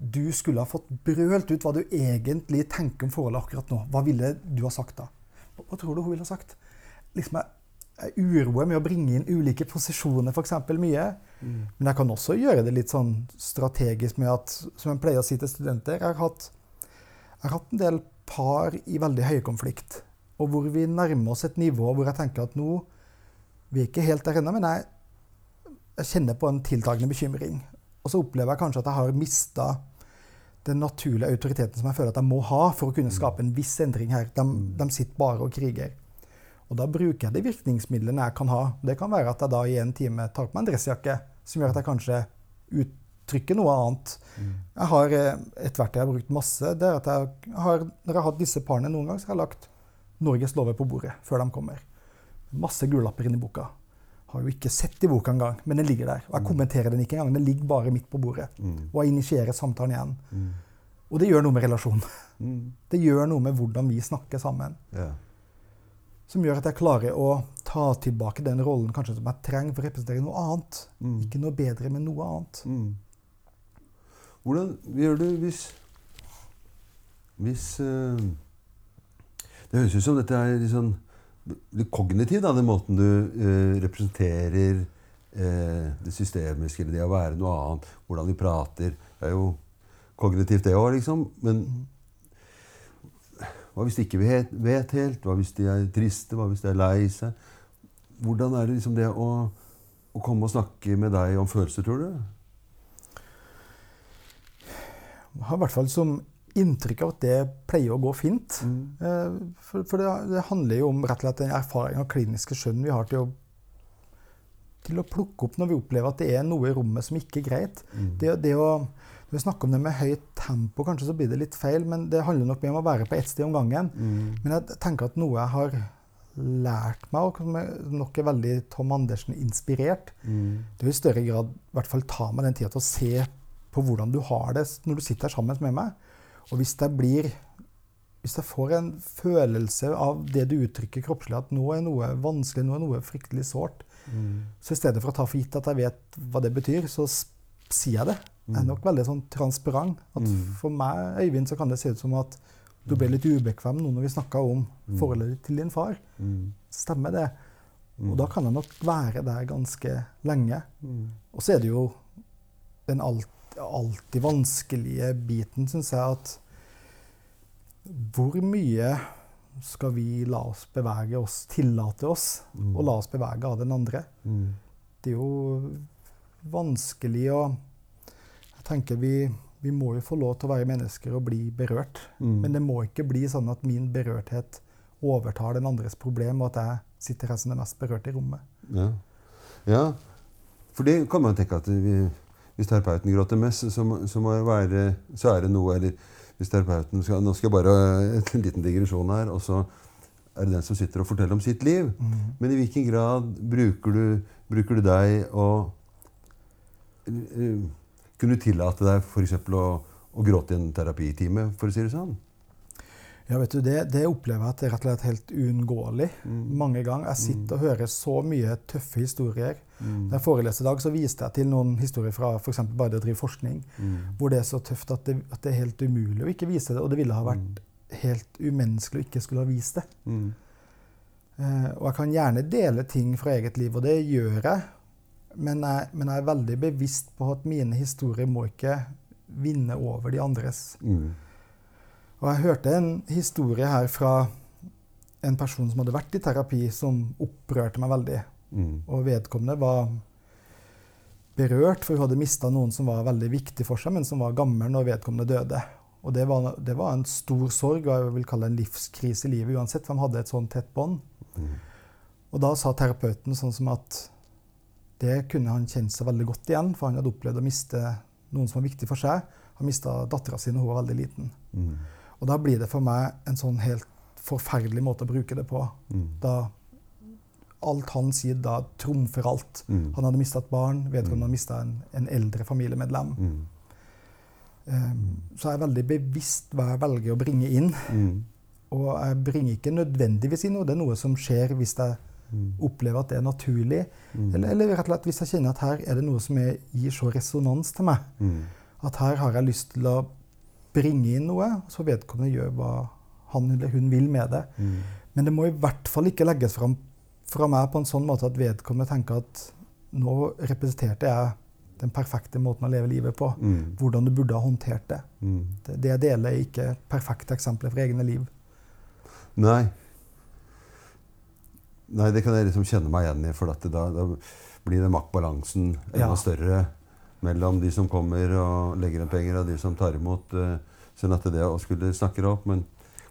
du skulle ha fått brølt ut hva du egentlig tenker om forholdet akkurat nå, hva ville du ha sagt da? Hva tror du hun ville ha sagt? Liksom jeg, jeg uroer med å bringe inn ulike posisjoner, f.eks. mye. Mm. Men jeg kan også gjøre det litt sånn strategisk med at, som jeg pleier å si til studenter Jeg har hatt, jeg har hatt en del par i veldig høykonflikt, og hvor vi nærmer oss et nivå hvor jeg tenker at nå Vi er ikke helt der ennå, men jeg, jeg kjenner på en tiltagende bekymring. Og så opplever jeg kanskje at jeg har mista den naturlige autoriteten som jeg føler at jeg må ha for å kunne skape en viss endring her. De, de sitter bare og kriger. Og da bruker jeg de virkningsmidlene jeg kan ha. Det kan være at jeg da i en time tar på meg en dressjakke som gjør at jeg kanskje uttrykker noe annet. Jeg har eh, et verktøy jeg har brukt masse. det er at jeg har, Når jeg har hatt disse parene noen gang, så har jeg lagt Norges lover på bordet før de kommer. Masse gullapper inni boka. Har jo ikke sett i boka engang, men den ligger der. Og jeg kommenterer den ikke engang. Den ligger bare midt på bordet. Og jeg initierer samtalen igjen. Og det gjør noe med relasjonen. Det gjør noe med hvordan vi snakker sammen. Ja. Som gjør at jeg klarer å ta tilbake den rollen kanskje som jeg trenger for å representere noe annet. Ikke noe bedre, men noe annet. Mm. Hvordan gjør du hvis Hvis eh, Det høres ut som dette er litt sånn litt kognitiv, da, den måten du eh, representerer eh, det systemiske, eller det å være noe annet. Hvordan vi prater. Det er jo kognitivt, det òg, liksom. Men hva hvis de ikke vet, vet helt? Hva hvis de er triste? Hva hvis de er lei seg? Hvordan er det liksom det å, å komme og snakke med deg om følelser, tror du? Jeg har i hvert fall som inntrykk av at det pleier å gå fint. Mm. For, for det, det handler jo om rett og slett den erfaring og kliniske skjønn vi har til å, til å plukke opp når vi opplever at det er noe i rommet som ikke er greit. Det, det å når vi snakker om det med høyt tempo, kanskje så blir det litt feil, men det handler nok mye om å være på ett sted om gangen. Men jeg tenker at noe jeg har lært meg, og som nok er veldig Tom Andersen-inspirert, det vil i større grad i hvert fall ta meg den tida til å se på hvordan du har det når du sitter her sammen med meg. Og hvis jeg blir hvis jeg får en følelse av det du uttrykker kroppslig, at nå er noe vanskelig, nå er noe fryktelig sårt, så i stedet for å ta for gitt at jeg vet hva det betyr, så sier jeg det. Er nok veldig sånn transparent. At For meg, Øyvind, så kan det se ut som at du ble litt ubekvem nå når vi snakka om forholdet til din far. Stemmer det? Og da kan jeg nok være der ganske lenge. Og så er det jo den alt, alltid vanskelige biten, syns jeg, at hvor mye skal vi la oss bevege oss, tillate oss å la oss bevege av den andre? Det er jo vanskelig å Jeg tenker vi, vi må jo få lov til å være mennesker og bli berørt. Men det må ikke bli sånn at min berørthet overtar den andres problem, og at jeg sitter her som den mest berørte i rommet. Ja. ja. For det kan man tenke at vi, hvis terapeuten gråter mest, så, så, må det være, så er det noe Eller hvis terapeuten skal Nå skal jeg bare <laughs> en liten digresjon her. Og så er det den som sitter og forteller om sitt liv. Men i hvilken grad bruker du, bruker du deg og Kunne tillate deg f.eks. Å, å gråte i en terapitime, for å si det sånn? Ja, vet du, det, det opplever jeg at det er rett og slett helt uunngåelig mange ganger. Jeg sitter og hører så mye tøffe historier. Da jeg foreleste i dag, så viste jeg til noen historier fra f.eks. bare det å drive forskning, hvor det er så tøft at det, at det er helt umulig å ikke vise det. Og det ville ha vært helt umenneskelig å ikke skulle ha vist det. Eh, og jeg kan gjerne dele ting fra eget liv, og det gjør jeg. Men jeg, men jeg er veldig bevisst på at mine historier må ikke vinne over de andres. Mm. Og jeg hørte en historie her fra en person som hadde vært i terapi, som opprørte meg veldig. Mm. Og vedkommende var berørt, for hun hadde mista noen som var veldig viktig for seg, men som var gammel når vedkommende døde. Og det var, det var en stor sorg, og jeg vil kalle det en livskrise i livet uansett, for de hadde et sånn tett bånd. Og da sa terapeuten sånn som at det kunne han kjent seg veldig godt igjen, for han hadde opplevd å miste noen som var viktig for seg. Han mista dattera si da hun var veldig liten. Mm. Og da blir det for meg en sånn helt forferdelig måte å bruke det på. Mm. Da alt han sier, da trumfer alt. Mm. Han hadde mista et barn, vedkommende hadde mista en, en eldre familiemedlem. Mm. Um, så jeg er veldig bevisst hva jeg velger å bringe inn. Mm. Og jeg bringer ikke nødvendigvis inn noe. Det er noe som skjer hvis jeg Mm. opplever at det er naturlig. Eller, eller rett og slett hvis jeg kjenner at her er det noe som jeg gir så resonans til meg. Mm. At her har jeg lyst til å bringe inn noe, så vedkommende gjør hva han eller hun vil med det. Mm. Men det må i hvert fall ikke legges fram fra meg på en sånn måte at vedkommende tenker at nå representerte jeg den perfekte måten å leve livet på. Mm. Hvordan du burde ha håndtert det. Mm. Det, det jeg deler, er ikke perfekte eksempler fra egne liv. Nei. Nei, det kan jeg liksom kjenne meg igjen i, for at da, da blir det maktbalansen enda Ja. større mellom de som kommer og legger inn penger, og de som tar imot. eh, Sånn at det å skulle snakke opp, men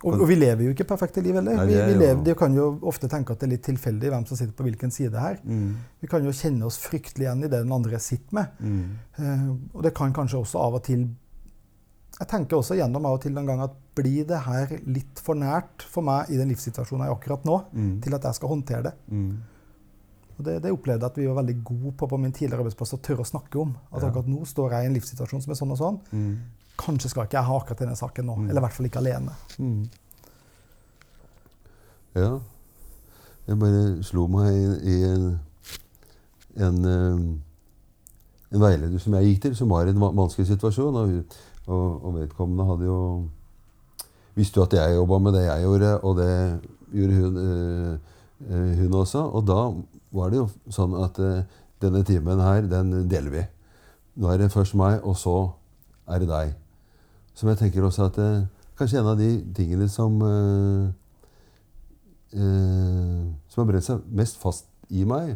Og, og vi lever jo ikke perfekte liv heller. Vi, vi lever, de kan jo ofte tenke at det er litt tilfeldig hvem som sitter på hvilken side her. mm, Vi kan jo kjenne oss fryktelig igjen i det den andre sitter med. mm, Uh, og det kan kanskje også av og til Jeg tenker også gjennom av og til en gang at blir det her litt for nært for meg i den livssituasjonen jeg er akkurat nå, mm, til at jeg skal håndtere det? mm. Og det, det opplevde jeg at vi var veldig gode på på min tidligere arbeidsplass å tørre å snakke om. At Ja. akkurat nå står jeg i en livssituasjon som er sånn og sånn. Mm. Kanskje skal ikke jeg ha akkurat denne saken nå. Mm. Eller i hvert fall ikke alene. Mm. Ja. Jeg bare slo meg i, i en, en, eh, en veileder som jeg gikk til, som var i en vanskelig situasjon. Og, og, og vedkommende hadde jo Visste jo at jeg jobba med det jeg gjorde, og det gjorde hun, eh, hun også. Og da var det jo sånn at eh, denne timen her, den deler vi. Nå er det først meg, og så er det deg. Som jeg tenker også at eh, Kanskje en av de tingene som Som har brent seg mest fast i meg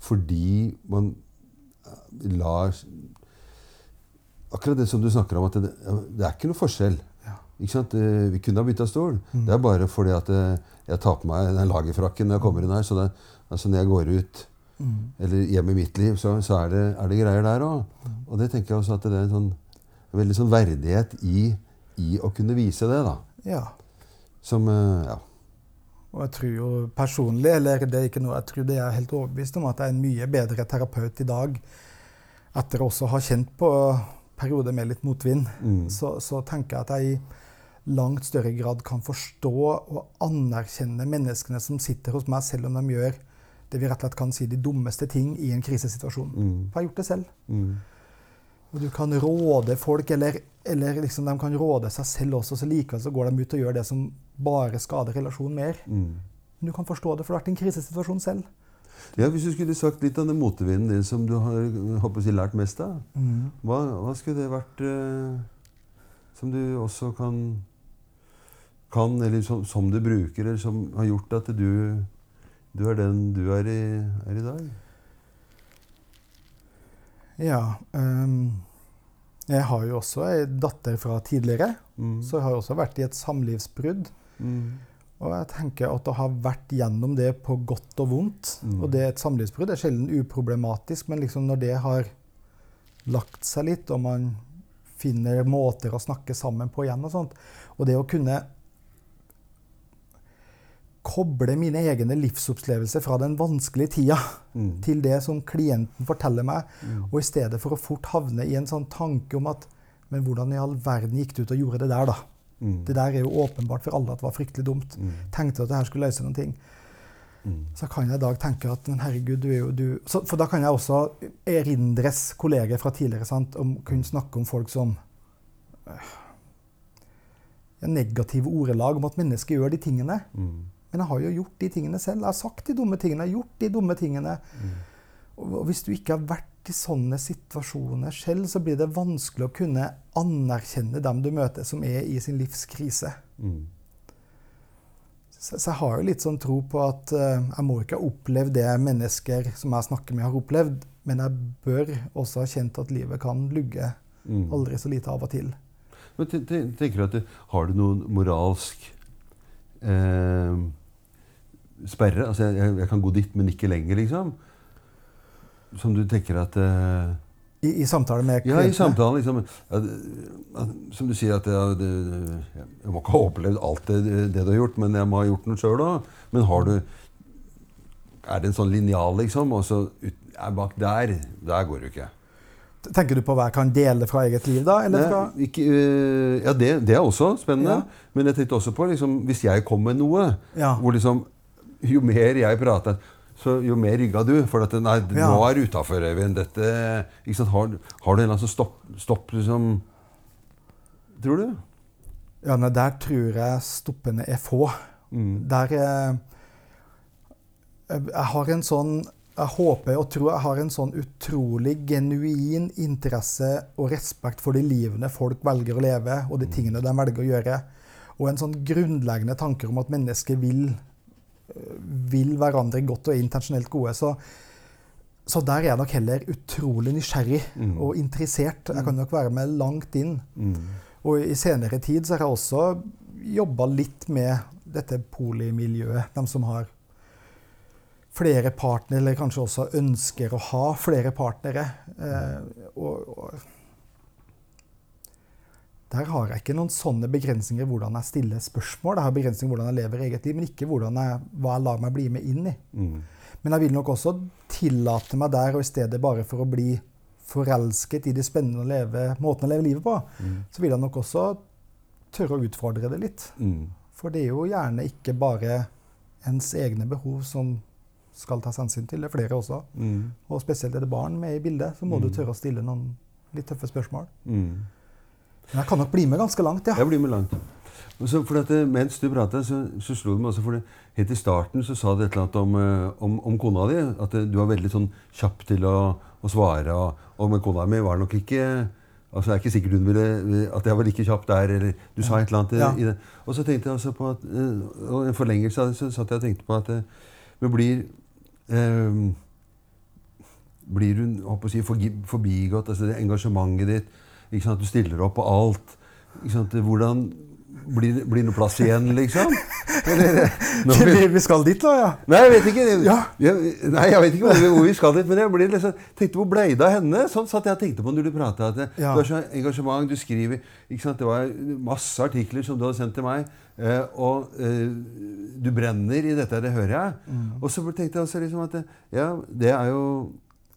fordi man lar Akkurat det som du snakker om, at det, det er ikke noe forskjell. Vi kunne ha bytta stol. Mm. Det er bare fordi at eh, jeg tar på meg den lagerfrakken når jeg kommer inn her. Så det, altså når jeg går ut, Mm. eller hjemme i mitt liv, så, så er, det, er det greier der òg. Og det tenker jeg også at det er en sånn, en veldig sånn verdighet i, i å kunne vise det. da. Ja. Som eh, Ja. Og jeg tror jo personlig, eller det er ikke noe jeg tror det er helt overbevist om, at jeg er en mye bedre terapeut i dag etter også å ha kjent på perioder med litt motvind. Mm. Så, så tenker jeg at jeg langt større grad kan forstå og anerkjenne menneskene som sitter hos meg, selv om de gjør det vi rett og slett kan si de dummeste ting i en krisesituasjon. Mm. For jeg har gjort det selv. Mm. Og du kan råde folk, eller, eller liksom de kan råde seg selv også, så likevel så går de ut og gjør det som bare skader relasjonen mer. Mm. Men du kan forstå det, for det har vært en krisesituasjon selv. Ja, Hvis du skulle sagt litt om den motevinden din som du har håper jeg, lært mest av, hva, hva skulle det vært eh, som du også kan, kan eller som, som du bruker, eller som har gjort at du, du er den du er i, er i dag? Ja. Um, jeg har jo også ei datter fra tidligere, Mm. så jeg har også vært i et samlivsbrudd. Mm. Og jeg tenker at å ha vært gjennom det på godt og vondt, Mm. og det er et samlivsbrudd, er sjelden uproblematisk, men liksom når det har lagt seg litt, og man finner måter å snakke sammen på igjen og sånt, og det å kunne koble mine egne livsopplevelser fra den vanskelige tida Mm. til det som klienten forteller meg, Mm. og i stedet for å fort havne i en sånn tanke om at men hvordan i all verden gikk du ut og gjorde det der, da? Mm. Det der er jo åpenbart for alle at det var fryktelig dumt. Mm. Tenkte at det her skulle løse noen ting. Mm. Så kan jeg i dag tenke at men herregud, du er jo du så, For da kan jeg også erindres kolleger fra tidligere sant, om kunne snakke om folk som øh, Negative ordelag om at mennesker gjør de tingene. Men jeg har jo gjort de tingene selv. Jeg har sagt de dumme tingene, jeg har gjort de dumme tingene. Mm. Og hvis du ikke har vært i sånne situasjoner selv, så blir det vanskelig å kunne anerkjenne dem du møter som er i sin livskrise. Mm. Så, så jeg har jo litt sånn tro på at uh, jeg må ikke ha opplevd det mennesker som jeg snakker med, har opplevd, men jeg bør også ha kjent at livet kan lugge Mm. aldri så lite av og til. Men te- te- tenker du at det, Har du noen moralsk eh, sperre? Altså, jeg, jeg kan gå dit, men ikke lenger, liksom? Som du tenker at uh, I, i samtale med Ja, i klientene. samtalen, liksom. At, at, som du sier at ja, det, Jeg må ikke ha opplevd alt det, det du har gjort, men jeg må ha gjort noe sjøl òg. Men har du Er det en sånn linjal, liksom? Og så ut, er bak der Der går du ikke. Tenker du på hva jeg kan dele fra eget liv, da? Nei, ikke, øh, ja, det, det er også spennende. Ja. Men jeg tenkte også på liksom, hvis jeg kom med noe Ja. hvor liksom Jo mer jeg prater, så jo mer rygga du. For at nei, Ja. nå er du utafor, Øyvind. Dette ikke sant? Har, har du en eller annen stopp, stopp liksom Tror du? Ja, nei, der tror jeg stoppene er få. Mm. Der eh, jeg, har en sånn jeg håper og tror jeg har en sånn utrolig genuin interesse og respekt for de livene folk velger å leve, og de tingene de velger å gjøre. Og en sånn grunnleggende tanker om at mennesker vil, vil hverandre godt og er intensjonelt gode. Så, så der er jeg nok heller utrolig nysgjerrig Mm. og interessert. Jeg kan nok være med langt inn. Mm. Og i senere tid så har jeg også jobba litt med dette polimiljøet. De som har flere partnere, eller kanskje også ønsker å ha flere partnere. Eh, og, og der har jeg ikke noen sånne begrensninger hvordan jeg stiller spørsmål. Jeg har begrensninger hvordan jeg lever eget liv, men ikke hvordan jeg, hva jeg lar meg bli med inn i. Mm. Men jeg vil nok også tillate meg der, og i stedet bare for å bli forelsket i de spennende å leve, måtene å leve livet på, Mm. så vil jeg nok også tørre å utfordre det litt. Mm. For det er jo gjerne ikke bare ens egne behov som skal tas hensyn til. Det er flere også. Mm. Og spesielt er det barn med i bildet, så må Mm. du tørre å stille noen litt tøffe spørsmål. Men jeg kan nok bli med ganske langt, ja. Jeg blir med langt. Og så, at, eh, mens du pratet, så, så slo det meg også for det, Helt i starten så sa du et eller annet om, eh, om, om kona di. At eh, du var veldig sånn kjapp til å, å svare. Og, og med kona mi var nok ikke altså Det er ikke sikkert hun ville at jeg var like kjapp der. eller Du sa et eller annet Ja. i det. Og så tenkte jeg altså på at Og en forlengelse av det, så satt jeg og tenkte på at vi blir eh, Blir hun håper å si, forbigått? altså det Engasjementet ditt. Du stiller opp på alt. Hvordan blir, blir det noe plass igjen, liksom? Eller, Vi, <laughs> vi skal dit, da, ja. Nei, jeg vet ikke. Ja. Jeg, nei, jeg vet ikke hvor, vi- hvor vi skal dit. Men jeg blir liksom, tenkte hvor blei det av henne? Sånn satt jeg og tenkte på når du prata. At Ja. du har så engasjement, du skriver? Det var masse artikler som du hadde sendt til meg. Eh, og eh, du brenner i dette, det hører jeg. Mm. Og så tenkte jeg også liksom at ja, det er jo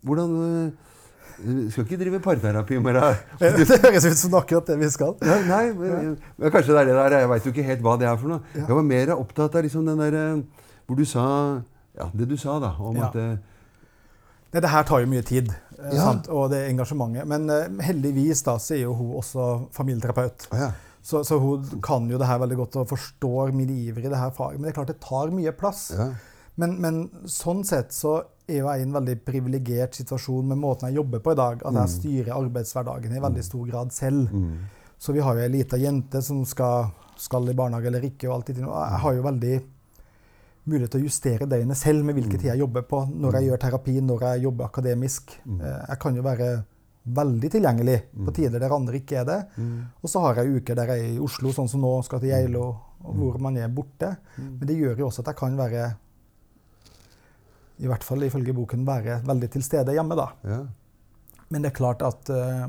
Hvordan eh, Skal ikke drive parterapi med deg. <laughs> Det høres ut som akkurat det vi skal. Ja, nei, men, men kanskje det er det der. Jeg veit jo ikke helt hva det er for noe. Jeg var mer opptatt av liksom den der eh, Hvor du sa Ja, det du sa, da. Om Ja. at eh, Nei, det her tar jo mye tid, eh, Ja. sant? og det engasjementet. Men uh, heldigvis da, så er jo hun også familieterapeut. Oh, ja. Så, så hun kan jo det her veldig godt og forstår min iver i det her faget. Men det er klart det tar mye plass. ja. Men, men sånn sett så er jo jeg i en veldig privilegert situasjon med måten jeg jobber på i dag. At jeg styrer arbeidshverdagen i veldig stor grad selv. Mm. Så vi har jo ei lita jente som skal, skal i barnehage eller ikke. Og alt det, jeg har jo veldig mulighet til å justere døgnet selv med hvilken tid jeg jobber på. Når jeg gjør terapi, når jeg jobber akademisk. Eh, Jeg kan jo være veldig tilgjengelig på tider der andre ikke er det. Og så har jeg uker der jeg er i Oslo, sånn som nå, skal til Geilo, hvor man er borte. Men det gjør jo også at jeg kan være, i hvert fall ifølge boken, være veldig til stede hjemme, da. ja. Men det er klart at uh,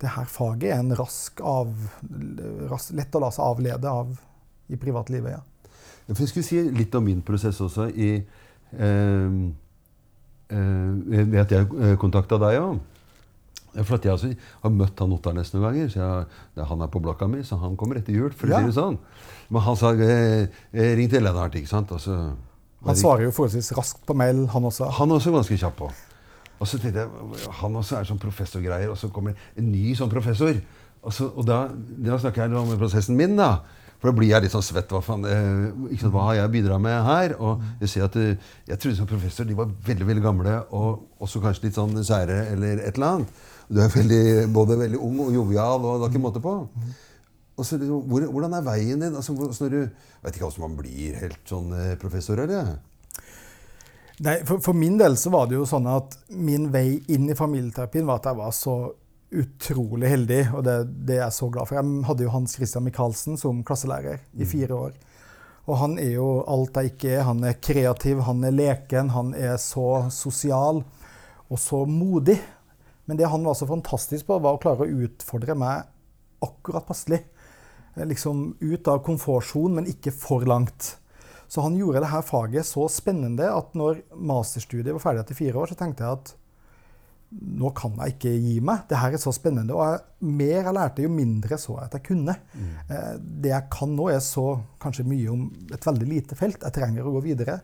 det her faget er en rask av, ras, lett å la seg avlede av i privatlivet. ja. Jeg skulle si litt om min prosess også i eh, eh, Ved at jeg kontakta deg òg. For jeg altså, har møtt han Ottarnes noen ganger. så jeg, Han er på blokka mi, så han kommer etter jul. for å si det sånn. Men han sa eh, eh, 'ring til Lennart', ikke sant? Og så, Han svarer jo forholdsvis raskt på mail, han også. Han er også ganske kjapp på. Og så tenkte jeg, Han også er sånn professorgreier, og så kommer en ny sånn professor. Og, så, og da, da snakker jeg om prosessen min, da. For da blir jeg litt sånn svett. Hva, faen, eh, ikke sant, hva har jeg bidratt med her? Og jeg ser at eh, jeg trodde som professor de var veldig veldig gamle, og også kanskje litt sånn sære eller et eller annet. Du er veldig, både veldig ung og jovial, og det er ikke måte på. Og så, hvor, hvordan er veien din? Altså, hvor- når du, vet ikke hvordan man blir helt sånn eh, professor, eller? Nei, for, for min del så var det jo sånn at min vei inn i familieterapien var at jeg var så utrolig heldig, og det, det er jeg så glad for. Jeg hadde jo Hans Christian Michaelsen som klasselærer i fire år. Og han er jo alt jeg ikke er. Han er kreativ, han er leken, han er så sosial og så modig. Men det han var så fantastisk på, var å klare å utfordre meg akkurat passelig. Eh, Liksom ut av komfortsonen, men ikke for langt. Så han gjorde dette faget så spennende at når masterstudiet var ferdig etter fire år, så tenkte jeg at nå kan jeg ikke gi meg. Det her er så spennende. Og jeg, mer jeg lærte, jo mindre så jeg at jeg kunne. Eh, det jeg kan nå, er så kanskje mye om et veldig lite felt. Jeg trenger å gå videre.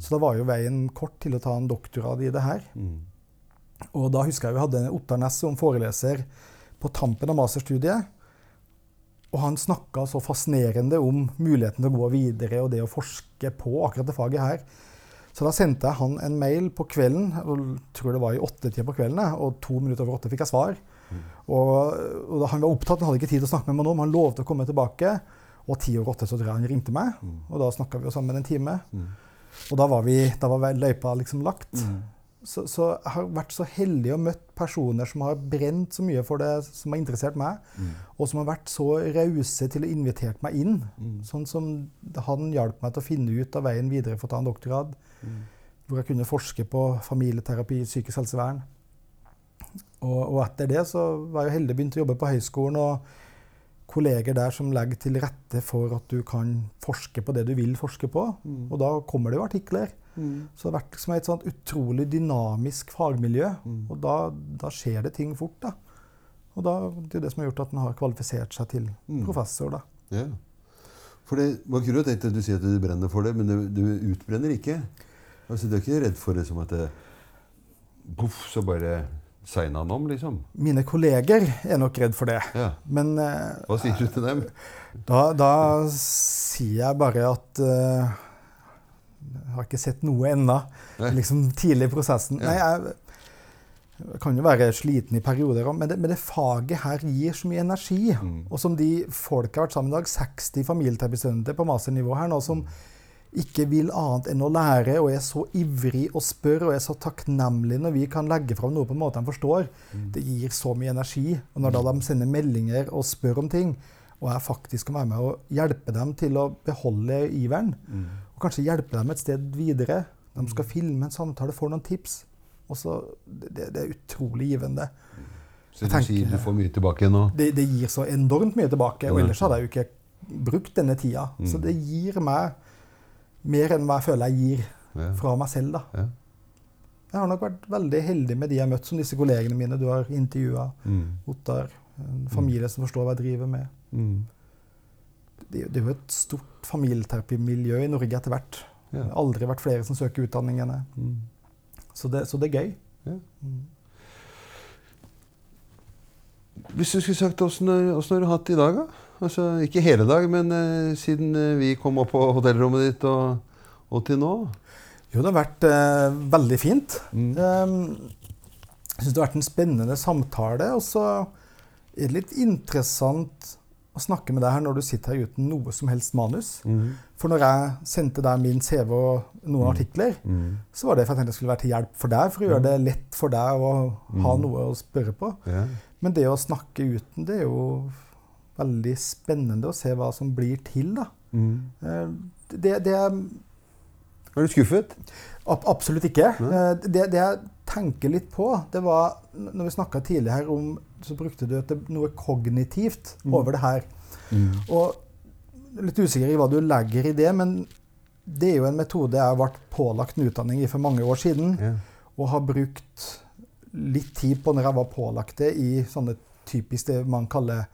Så da var jo veien kort til å ta en doktorgrad i det her. Og da husker jeg vi hadde Ottar Næss som foreleser på tampen av masterstudiet. Og han snakka så fascinerende om muligheten til å gå videre og det å forske på akkurat det faget her. Så da sendte jeg han en mail på kvelden, og tror det var i åttetida på kvelden, og to minutter over åtte fikk jeg svar. Og, og da han var opptatt, han hadde ikke tid til å snakke med meg nå, men han lovte å komme tilbake. Og ti over åtte så tror jeg han ringte meg, og da snakka vi jo sammen en time. Og da var, vi, da var løypa liksom lagt. Så, så jeg har vært så heldig og møtt personer som har brent så mye for det som har interessert meg, og som har vært så rause til å invitere meg inn. Sånn som han hjalp meg til å finne ut av veien videre for å ta en doktorgrad. Hvor jeg kunne forske på familieterapi, psykisk helsevern. Og, og etter det så var jeg heldig og begynte å jobbe på høyskolen. og kolleger der som legger til rette for at du kan forske på det du vil forske på. Og da kommer det jo artikler. Så det har vært liksom et sånt utrolig dynamisk fagmiljø. Og da, da, skjer det ting fort. da. Og da, det er det som har gjort at en har kvalifisert seg til professor. da. Ja. For det, jo tenkt at du sier at du brenner for det, men du, du utbrenner ikke. Altså, Du er ikke redd for det som at det Poff, så bare segna han om, liksom? Mine kolleger er nok redd for det. Ja. Men eh, Hva sier du til dem? da, da sier jeg bare at Jeg har ikke sett noe ennå. Liksom tidlig i prosessen. Ja. Nei, jeg, kan jo være sliten i perioder, men det, men det faget her gir så mye energi. Mm. Og som de folka har vært sammen i dag, 60 familieterapistudenter på masternivå her nå, som ikke vil annet enn å lære og er så ivrig og spør og er så takknemlig når vi kan legge fram noe på en måte de forstår. Det gir så mye energi. Og når da de sender meldinger og spør om ting, og jeg faktisk kan være med og hjelpe dem til å beholde iveren, og kanskje hjelpe dem et sted videre De skal filme en samtale, får noen tips. Og så, det, det er utrolig givende. Så du sier du får mye tilbake nå? Det, det gir så enormt mye tilbake. Og ellers hadde jeg jo ikke brukt denne tida. Så det gir meg mer enn hva jeg føler jeg gir Ja. fra meg selv. da. Ja. Jeg har nok vært veldig heldig med de jeg har møtt, som disse kollegene mine du har intervjua. Mm. Ottar. En familie som forstår hva jeg driver med. Mm. Det, det er jo et stort familieterapimiljø i Norge etter hvert. Ja. Det har aldri vært flere som søker utdanningene. Mm. Så det, så det er gøy. Ja. Mm. Hvis du skulle sagt åssen har du hatt i dag, da? Altså, ikke hele dag, men eh, siden eh, vi kom opp på hotellrommet ditt og, og til nå? Jo, det har vært eh, veldig fint. Mm. Um, jeg syns det har vært en spennende samtale. Og så er det litt interessant å snakke med deg her når du sitter her uten noe som helst manus. Mm. For når jeg sendte deg min CV og noen artikler, Mm. så var det for jeg tenkte det skulle være til hjelp for deg, for å gjøre det lett for deg å ha noe å spørre på. Ja. Men det å snakke uten, det er jo veldig spennende å se hva som blir til, da. Mm. Eh, Det, det er du skuffet? Ab absolutt ikke. Eh, Det, det jeg tenker litt på, det var Når vi snakka tidligere her om Så brukte du etter noe kognitivt over det her. Mm. Og litt usikker i hva du legger i det, men det er jo en metode jeg ble pålagt en utdanning i for mange år siden, yeah. og har brukt litt tid på når jeg var pålagt det i sånne typisk det man kaller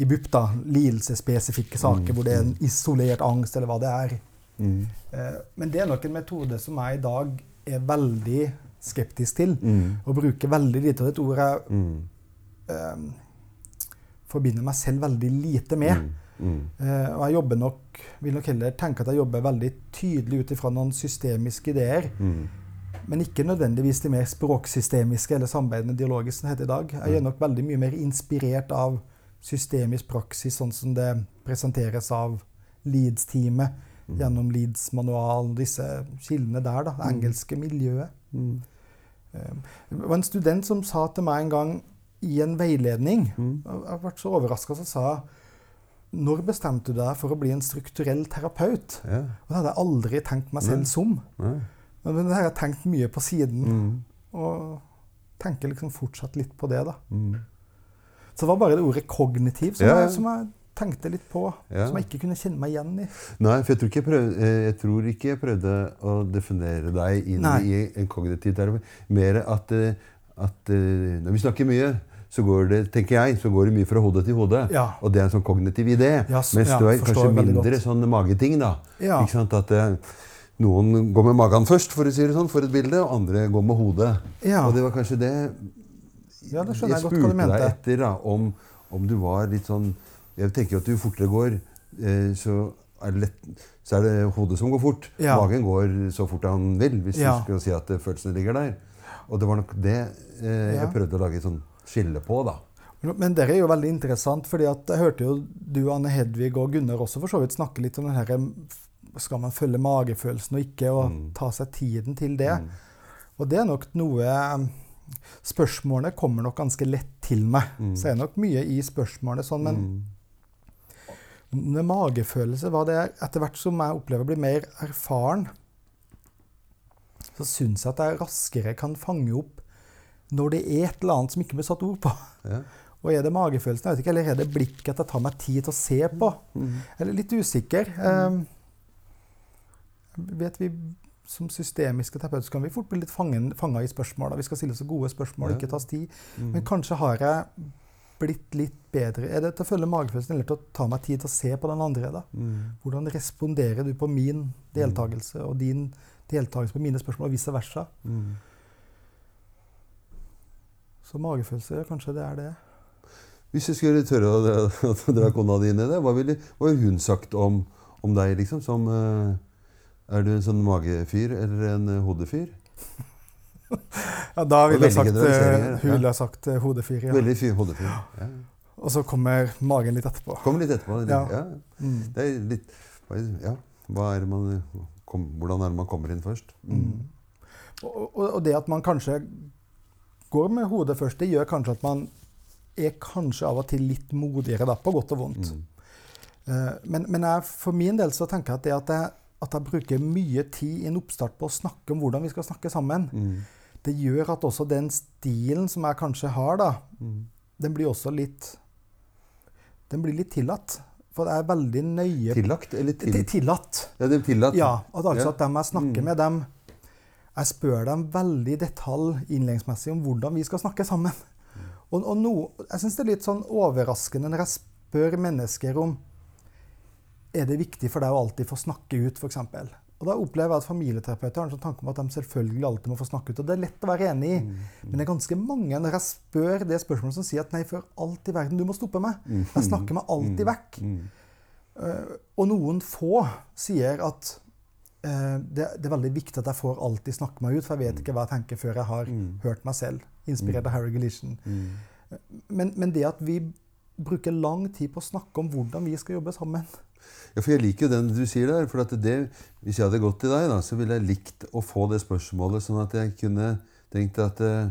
i BUP, da, lidelsesspesifikke saker, hvor det er en isolert angst, eller hva det er. Mm. Eh, Men det er nok en metode som jeg i dag er veldig skeptisk til. Mm. Og bruker veldig lite av et ord jeg Mm. Eh, forbinder meg selv veldig lite med. Mm. Eh, og jeg jobber nok, vil nok heller tenke at jeg jobber veldig tydelig ut ifra noen systemiske ideer. Mm. Men ikke nødvendigvis de mer språksystemiske eller samarbeidende dialogiske som heter i dag. Jeg er nok veldig mye mer inspirert av systemisk praksis, sånn som det presenteres av Leeds-teamet gjennom Leeds-manualen, disse kildene der, da, det engelske miljøet. Mm. Eh, Det var en student som sa til meg en gang i en veiledning Mm. Jeg ble så overraska som sa Når bestemte du deg for å bli en strukturell terapeut? Ja. Og det hadde jeg aldri tenkt meg selv Nei. som. Ja. Men det har jeg tenkt mye på siden. Mm. Og tenker liksom fortsatt litt på det, da. Mm. Så det var bare det ordet kognitiv som, Ja. Jeg, som jeg tenkte litt på. Ja. Som jeg ikke kunne kjenne meg igjen i. Nei, for jeg tror, ikke jeg, prøvde, eh, jeg tror ikke jeg prøvde å definere deg inn Nei. i en kognitiv terapi. Mer at, eh, at eh, når vi snakker mye, så går det tenker jeg, så går det mye fra hode til hode. Ja. Og det er en sånn kognitiv idé. Yes, mens ja, du er kanskje mindre godt. sånn mageting. da. Ja. Ikke sant? At eh, noen går med magen først, for å si det sånn, for et bilde, og andre går med hodet. Ja. Og det var kanskje det Ja, det jeg du spurte deg etter, da, om, om du var litt sånn Jeg tenker jo at jo fortere går, eh, så er det lett, så er det hodet som går fort. Ja. Magen går så fort han vil, hvis Ja. du skal si at følelsene ligger der. Og det var nok det eh, jeg prøvde å lage et sånn skille på, da. Men det er jo veldig interessant, fordi at jeg hørte jo du, Anne Hedvig og Gunnar også for så vidt snakke litt om den her Skal man følge magefølelsen og ikke, og Mm. ta seg tiden til det? Mm. Og det er nok noe Spørsmålene kommer nok ganske lett til meg. Mm. Så er nok mye i spørsmålene sånn, men Mm. med magefølelse var det etter hvert som jeg opplever å bli mer erfaren, så syns jeg at jeg raskere kan fange opp når det er et eller annet som ikke blir satt ord på. Ja. <laughs> Og er det magefølelsen, jeg vet ikke, eller er det blikket at jeg tar meg tid til å se på? Mm. Eller litt usikker. Eh, vet vi som systemiske terapeuter kan vi fort bli litt fanga i spørsmål. Vi skal stille så gode spørsmål, Ja. ikke tas tid. Mm. Men kanskje har jeg blitt litt bedre. Er det til å følge magefølelsen eller til å ta meg tid til å se på den andre? da? Mm. Hvordan responderer du på min deltakelse og din deltakelse på mine spørsmål, og vice versa? Mm. Så magefølelse, kanskje det er det. Hvis du skulle tørre å dra, dra kona di inn i det, hva ville hva ville hun sagt om, om deg, liksom? Som eh, Er du en sånn magefyr eller en eh, hodefyr? <laughs> Ja, Da ville jeg sagt, eh, hun ville ja. sagt hodefyr. Ja. Veldig fyr, hodefyr. Ja. Og så kommer magen litt etterpå. Kommer litt etterpå. Ja. Ja. Mm. Det er litt Ja. Er man, kom, hvordan er det man kommer inn først? Mm. Og, og, og det at man kanskje går med hodet først, det gjør kanskje at man er kanskje av og til litt modigere, da, på godt og vondt. Mm. Eh, men men jeg, for min del så tenker jeg at det at jeg, at jeg bruker mye tid i en oppstart på å snakke om hvordan vi skal snakke sammen, Mm. det gjør at også den stilen som jeg kanskje har, da, Mm. den blir også litt Den blir litt tillatt. For jeg er veldig nøye Tillagt eller til? Til- Tillatt. Ja, det er tillatt. Ja, at altså Ja. at dem jeg snakker Mm. med, dem Jeg spør dem veldig i detalj innledningsmessig om hvordan vi skal snakke sammen. Mm. Og, og no, jeg syns det er litt sånn overraskende når jeg spør mennesker om Er det viktig for deg å alltid få snakke ut, f.eks.? Og da opplever jeg at familieterapeuter har en sånn tanke om at de selvfølgelig alltid må få snakke ut. Og det er lett å være enig i. Mm. Men det er ganske mange når jeg spør det spørsmålet som sier at nei, for alt i verden, du må stoppe meg. Jeg snakker meg alltid vekk. Mm. Eh, og noen få sier at det, det er veldig viktig at jeg får alltid snakke meg ut, for jeg vet ikke hva jeg tenker før jeg har Mm. hørt meg selv. Inspirert av Harry Gleason. Mm. Men, men det at vi bruker lang tid på å snakke om hvordan vi skal jobbe sammen Ja, for jeg liker jo den du sier der. for at det, Hvis jeg hadde gått til deg, da, så ville jeg likt å få det spørsmålet, sånn at jeg kunne tenkt at eh,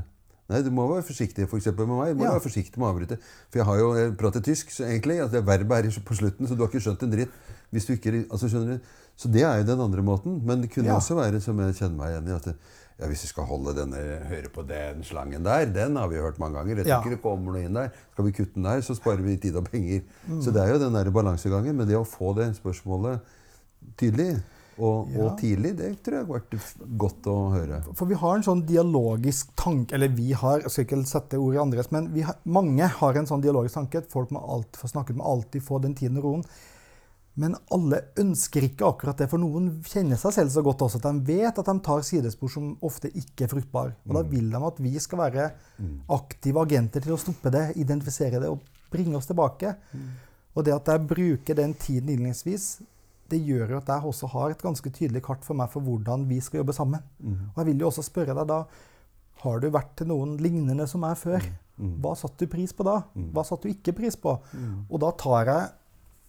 Nei, du må være forsiktig for eksempel med meg. Du må Ja. være forsiktig med å avbryte. For jeg har jo jeg prater tysk, så egentlig. at det Verbet er på slutten, så du har ikke skjønt en dritt. Hvis du ikke, altså skjønner du? Så det er jo den andre måten. Men det kunne Ja. også være, som jeg kjenner meg igjen i, at det, ja, hvis vi skal holde denne, høre på den slangen der, den har vi hørt mange ganger. Jeg tror ikke det kommer noe inn der. Skal vi kutte den der, så sparer vi tid og penger. Mm. Så det er jo den der balansegangen. Men det å få det spørsmålet tydelig og, Ja. og tidlig, det tror jeg har vært godt å høre. For vi har en sånn dialogisk tanke Eller vi har, jeg skal ikke sette ord i andres, men vi har, mange har en sånn dialogisk tanke. at Folk må alltid få snakket, må alltid få den tiden og roen. Men alle ønsker ikke akkurat det, for noen kjenner seg selv så godt også at de vet at de tar sidespor som ofte ikke er fruktbare. Og da vil de at vi skal være aktive agenter til å stoppe det, identifisere det og bringe oss tilbake. Og det at jeg bruker den tiden innledningsvis, det gjør jo at jeg også har et ganske tydelig kart for meg for hvordan vi skal jobbe sammen. Og jeg vil jo også spørre deg da har du vært til noen lignende som meg før? Hva satte du pris på da? Hva satte du ikke pris på? Og da tar jeg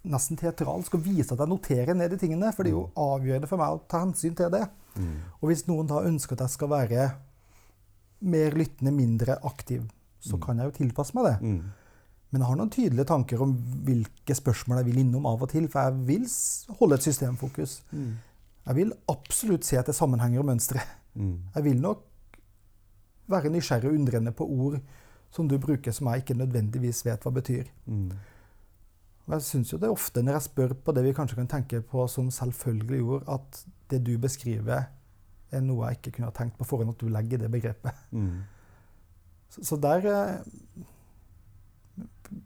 nesten teatralsk og vise at jeg noterer ned de tingene. For det er jo avgjørende for meg å ta hensyn til det. Og hvis noen da ønsker at jeg skal være mer lyttende, mindre aktiv, så kan jeg jo tilpasse meg det. Mm. Men jeg har noen tydelige tanker om hvilke spørsmål jeg vil innom av og til. For jeg vil holde et systemfokus. Jeg vil absolutt se etter sammenhenger og mønstre. Mm. Jeg vil nok være nysgjerrig og undrende på ord som du bruker som jeg ikke nødvendigvis vet hva betyr. Mm. Og jeg syns jo det er ofte når jeg spør på det vi kanskje kan tenke på som selvfølgelig ord, at det du beskriver, er noe jeg ikke kunne ha tenkt på forhånd at du legger i det begrepet. Mm. Så, så der eh,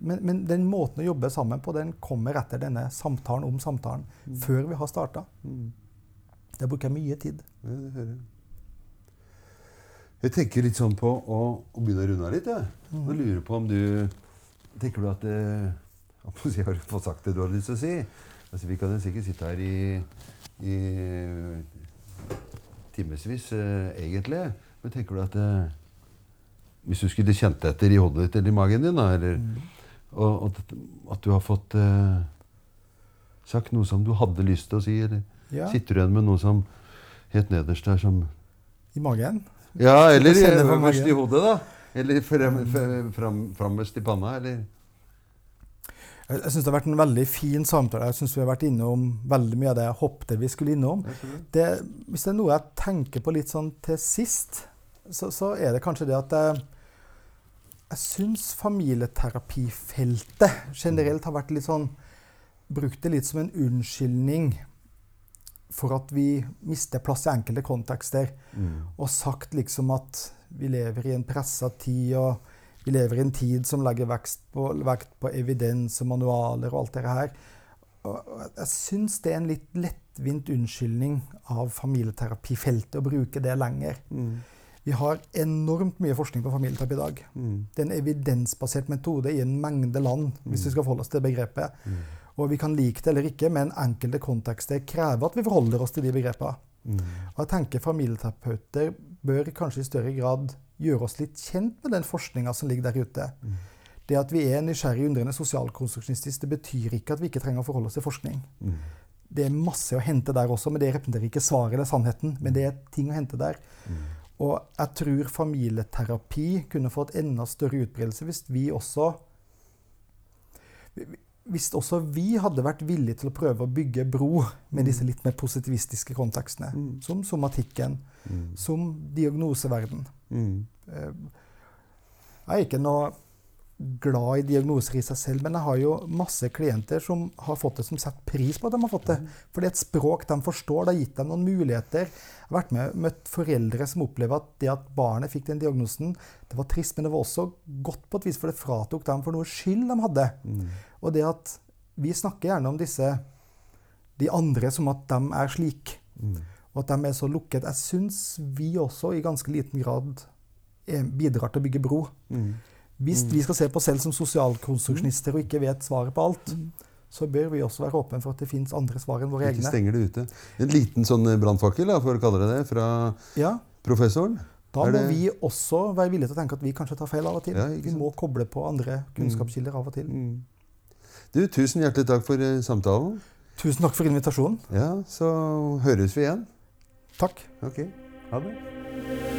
men, men den måten å jobbe sammen på, den kommer etter denne samtalen om samtalen. Før vi har starta. Mm. Der bruker jeg mye tid. Ja, det hører jeg. Jeg tenker litt sånn på å, å begynne å runde av litt. Jeg. Og lurer på om du Tenker du at det, Har du fått sagt det du har lyst til å si? Altså, vi kan jo sikkert sitte her i, i timevis, eh, egentlig. Men tenker du at eh, Hvis du skulle kjent etter i hodet ditt eller i magen din, da, eller, og, og at- du har fått eh, sagt noe som du hadde lyst til å si, eller Ja. sitter du igjen med noe som helt nederst der som I magen. Ja, eller øverst i hodet, da. Eller frem, frem, frammest i panna, eller Jeg, jeg syns det har vært en veldig fin samtale. Jeg synes Vi har vært innom veldig mye av det jeg håpte vi skulle innom. Det, hvis det er noe jeg tenker på litt sånn til sist, så, så er det kanskje det at jeg, jeg syns familieterapifeltet generelt har vært litt sånn Brukt det litt som en unnskyldning for at vi mister plass i enkelte kontekster. Og sagt liksom at vi lever i en pressa tid, og vi lever i en tid som legger vekt på, vekt på evidens og manualer og alt det her. Og jeg syns det er en litt lettvint unnskyldning av familieterapifeltet å bruke det lenger. Vi har enormt mye forskning på familieterapi i dag. Det er en evidensbasert metode i en mengde land, hvis vi skal forholde oss til begrepet. Og vi kan like det eller ikke, men enkelte kontekster krever at vi forholder oss til de begrepene. Og jeg tenker familieterapeuter bør kanskje i større grad gjøre oss litt kjent med den forskninga som ligger der ute. Det at vi er nysgjerrig, undrende, sosialkonstruksjonistisk, det betyr ikke at vi ikke trenger å forholde oss til forskning. Det er masse å hente der også, men det representerer ikke svaret eller sannheten. Men det er ting å hente der. Og jeg tror familieterapi kunne fått enda større utbredelse hvis vi også hvis også vi hadde vært villige til å prøve å bygge bro med disse litt mer positivistiske kontekstene, som somatikken, som diagnoseverden. mm. Jeg er ikke noe glad i diagnoser i seg selv, men jeg har jo masse klienter som har fått det, som setter pris på at de har fått det. For det er et språk de forstår. Det har gitt dem noen muligheter. Jeg har vært med møtt foreldre som opplever at det at barnet fikk den diagnosen, det var trist, men det var også godt på et vis, for det fratok dem for noe skyld de hadde. Og det at vi snakker gjerne om disse de andre som at de er slik, og at de er så lukket. Jeg syns vi også i ganske liten grad bidrar til å bygge bro. Hvis vi skal se på oss selv som sosialkonstruksjonister og ikke vet svaret på alt, så bør vi også være åpne for at det fins andre svar enn våre Ikke egne. stenger det ute. En liten sånn brannfakkel, for å kalle det det, fra Ja, professoren. da må vi også være villige til å tenke at vi kanskje tar feil av og til. Ja, vi må koble på andre kunnskapskilder av og til. Du, tusen hjertelig takk for eh, samtalen. Tusen takk for invitasjonen. Ja, så høres vi igjen. Takk. Ok. Ha det.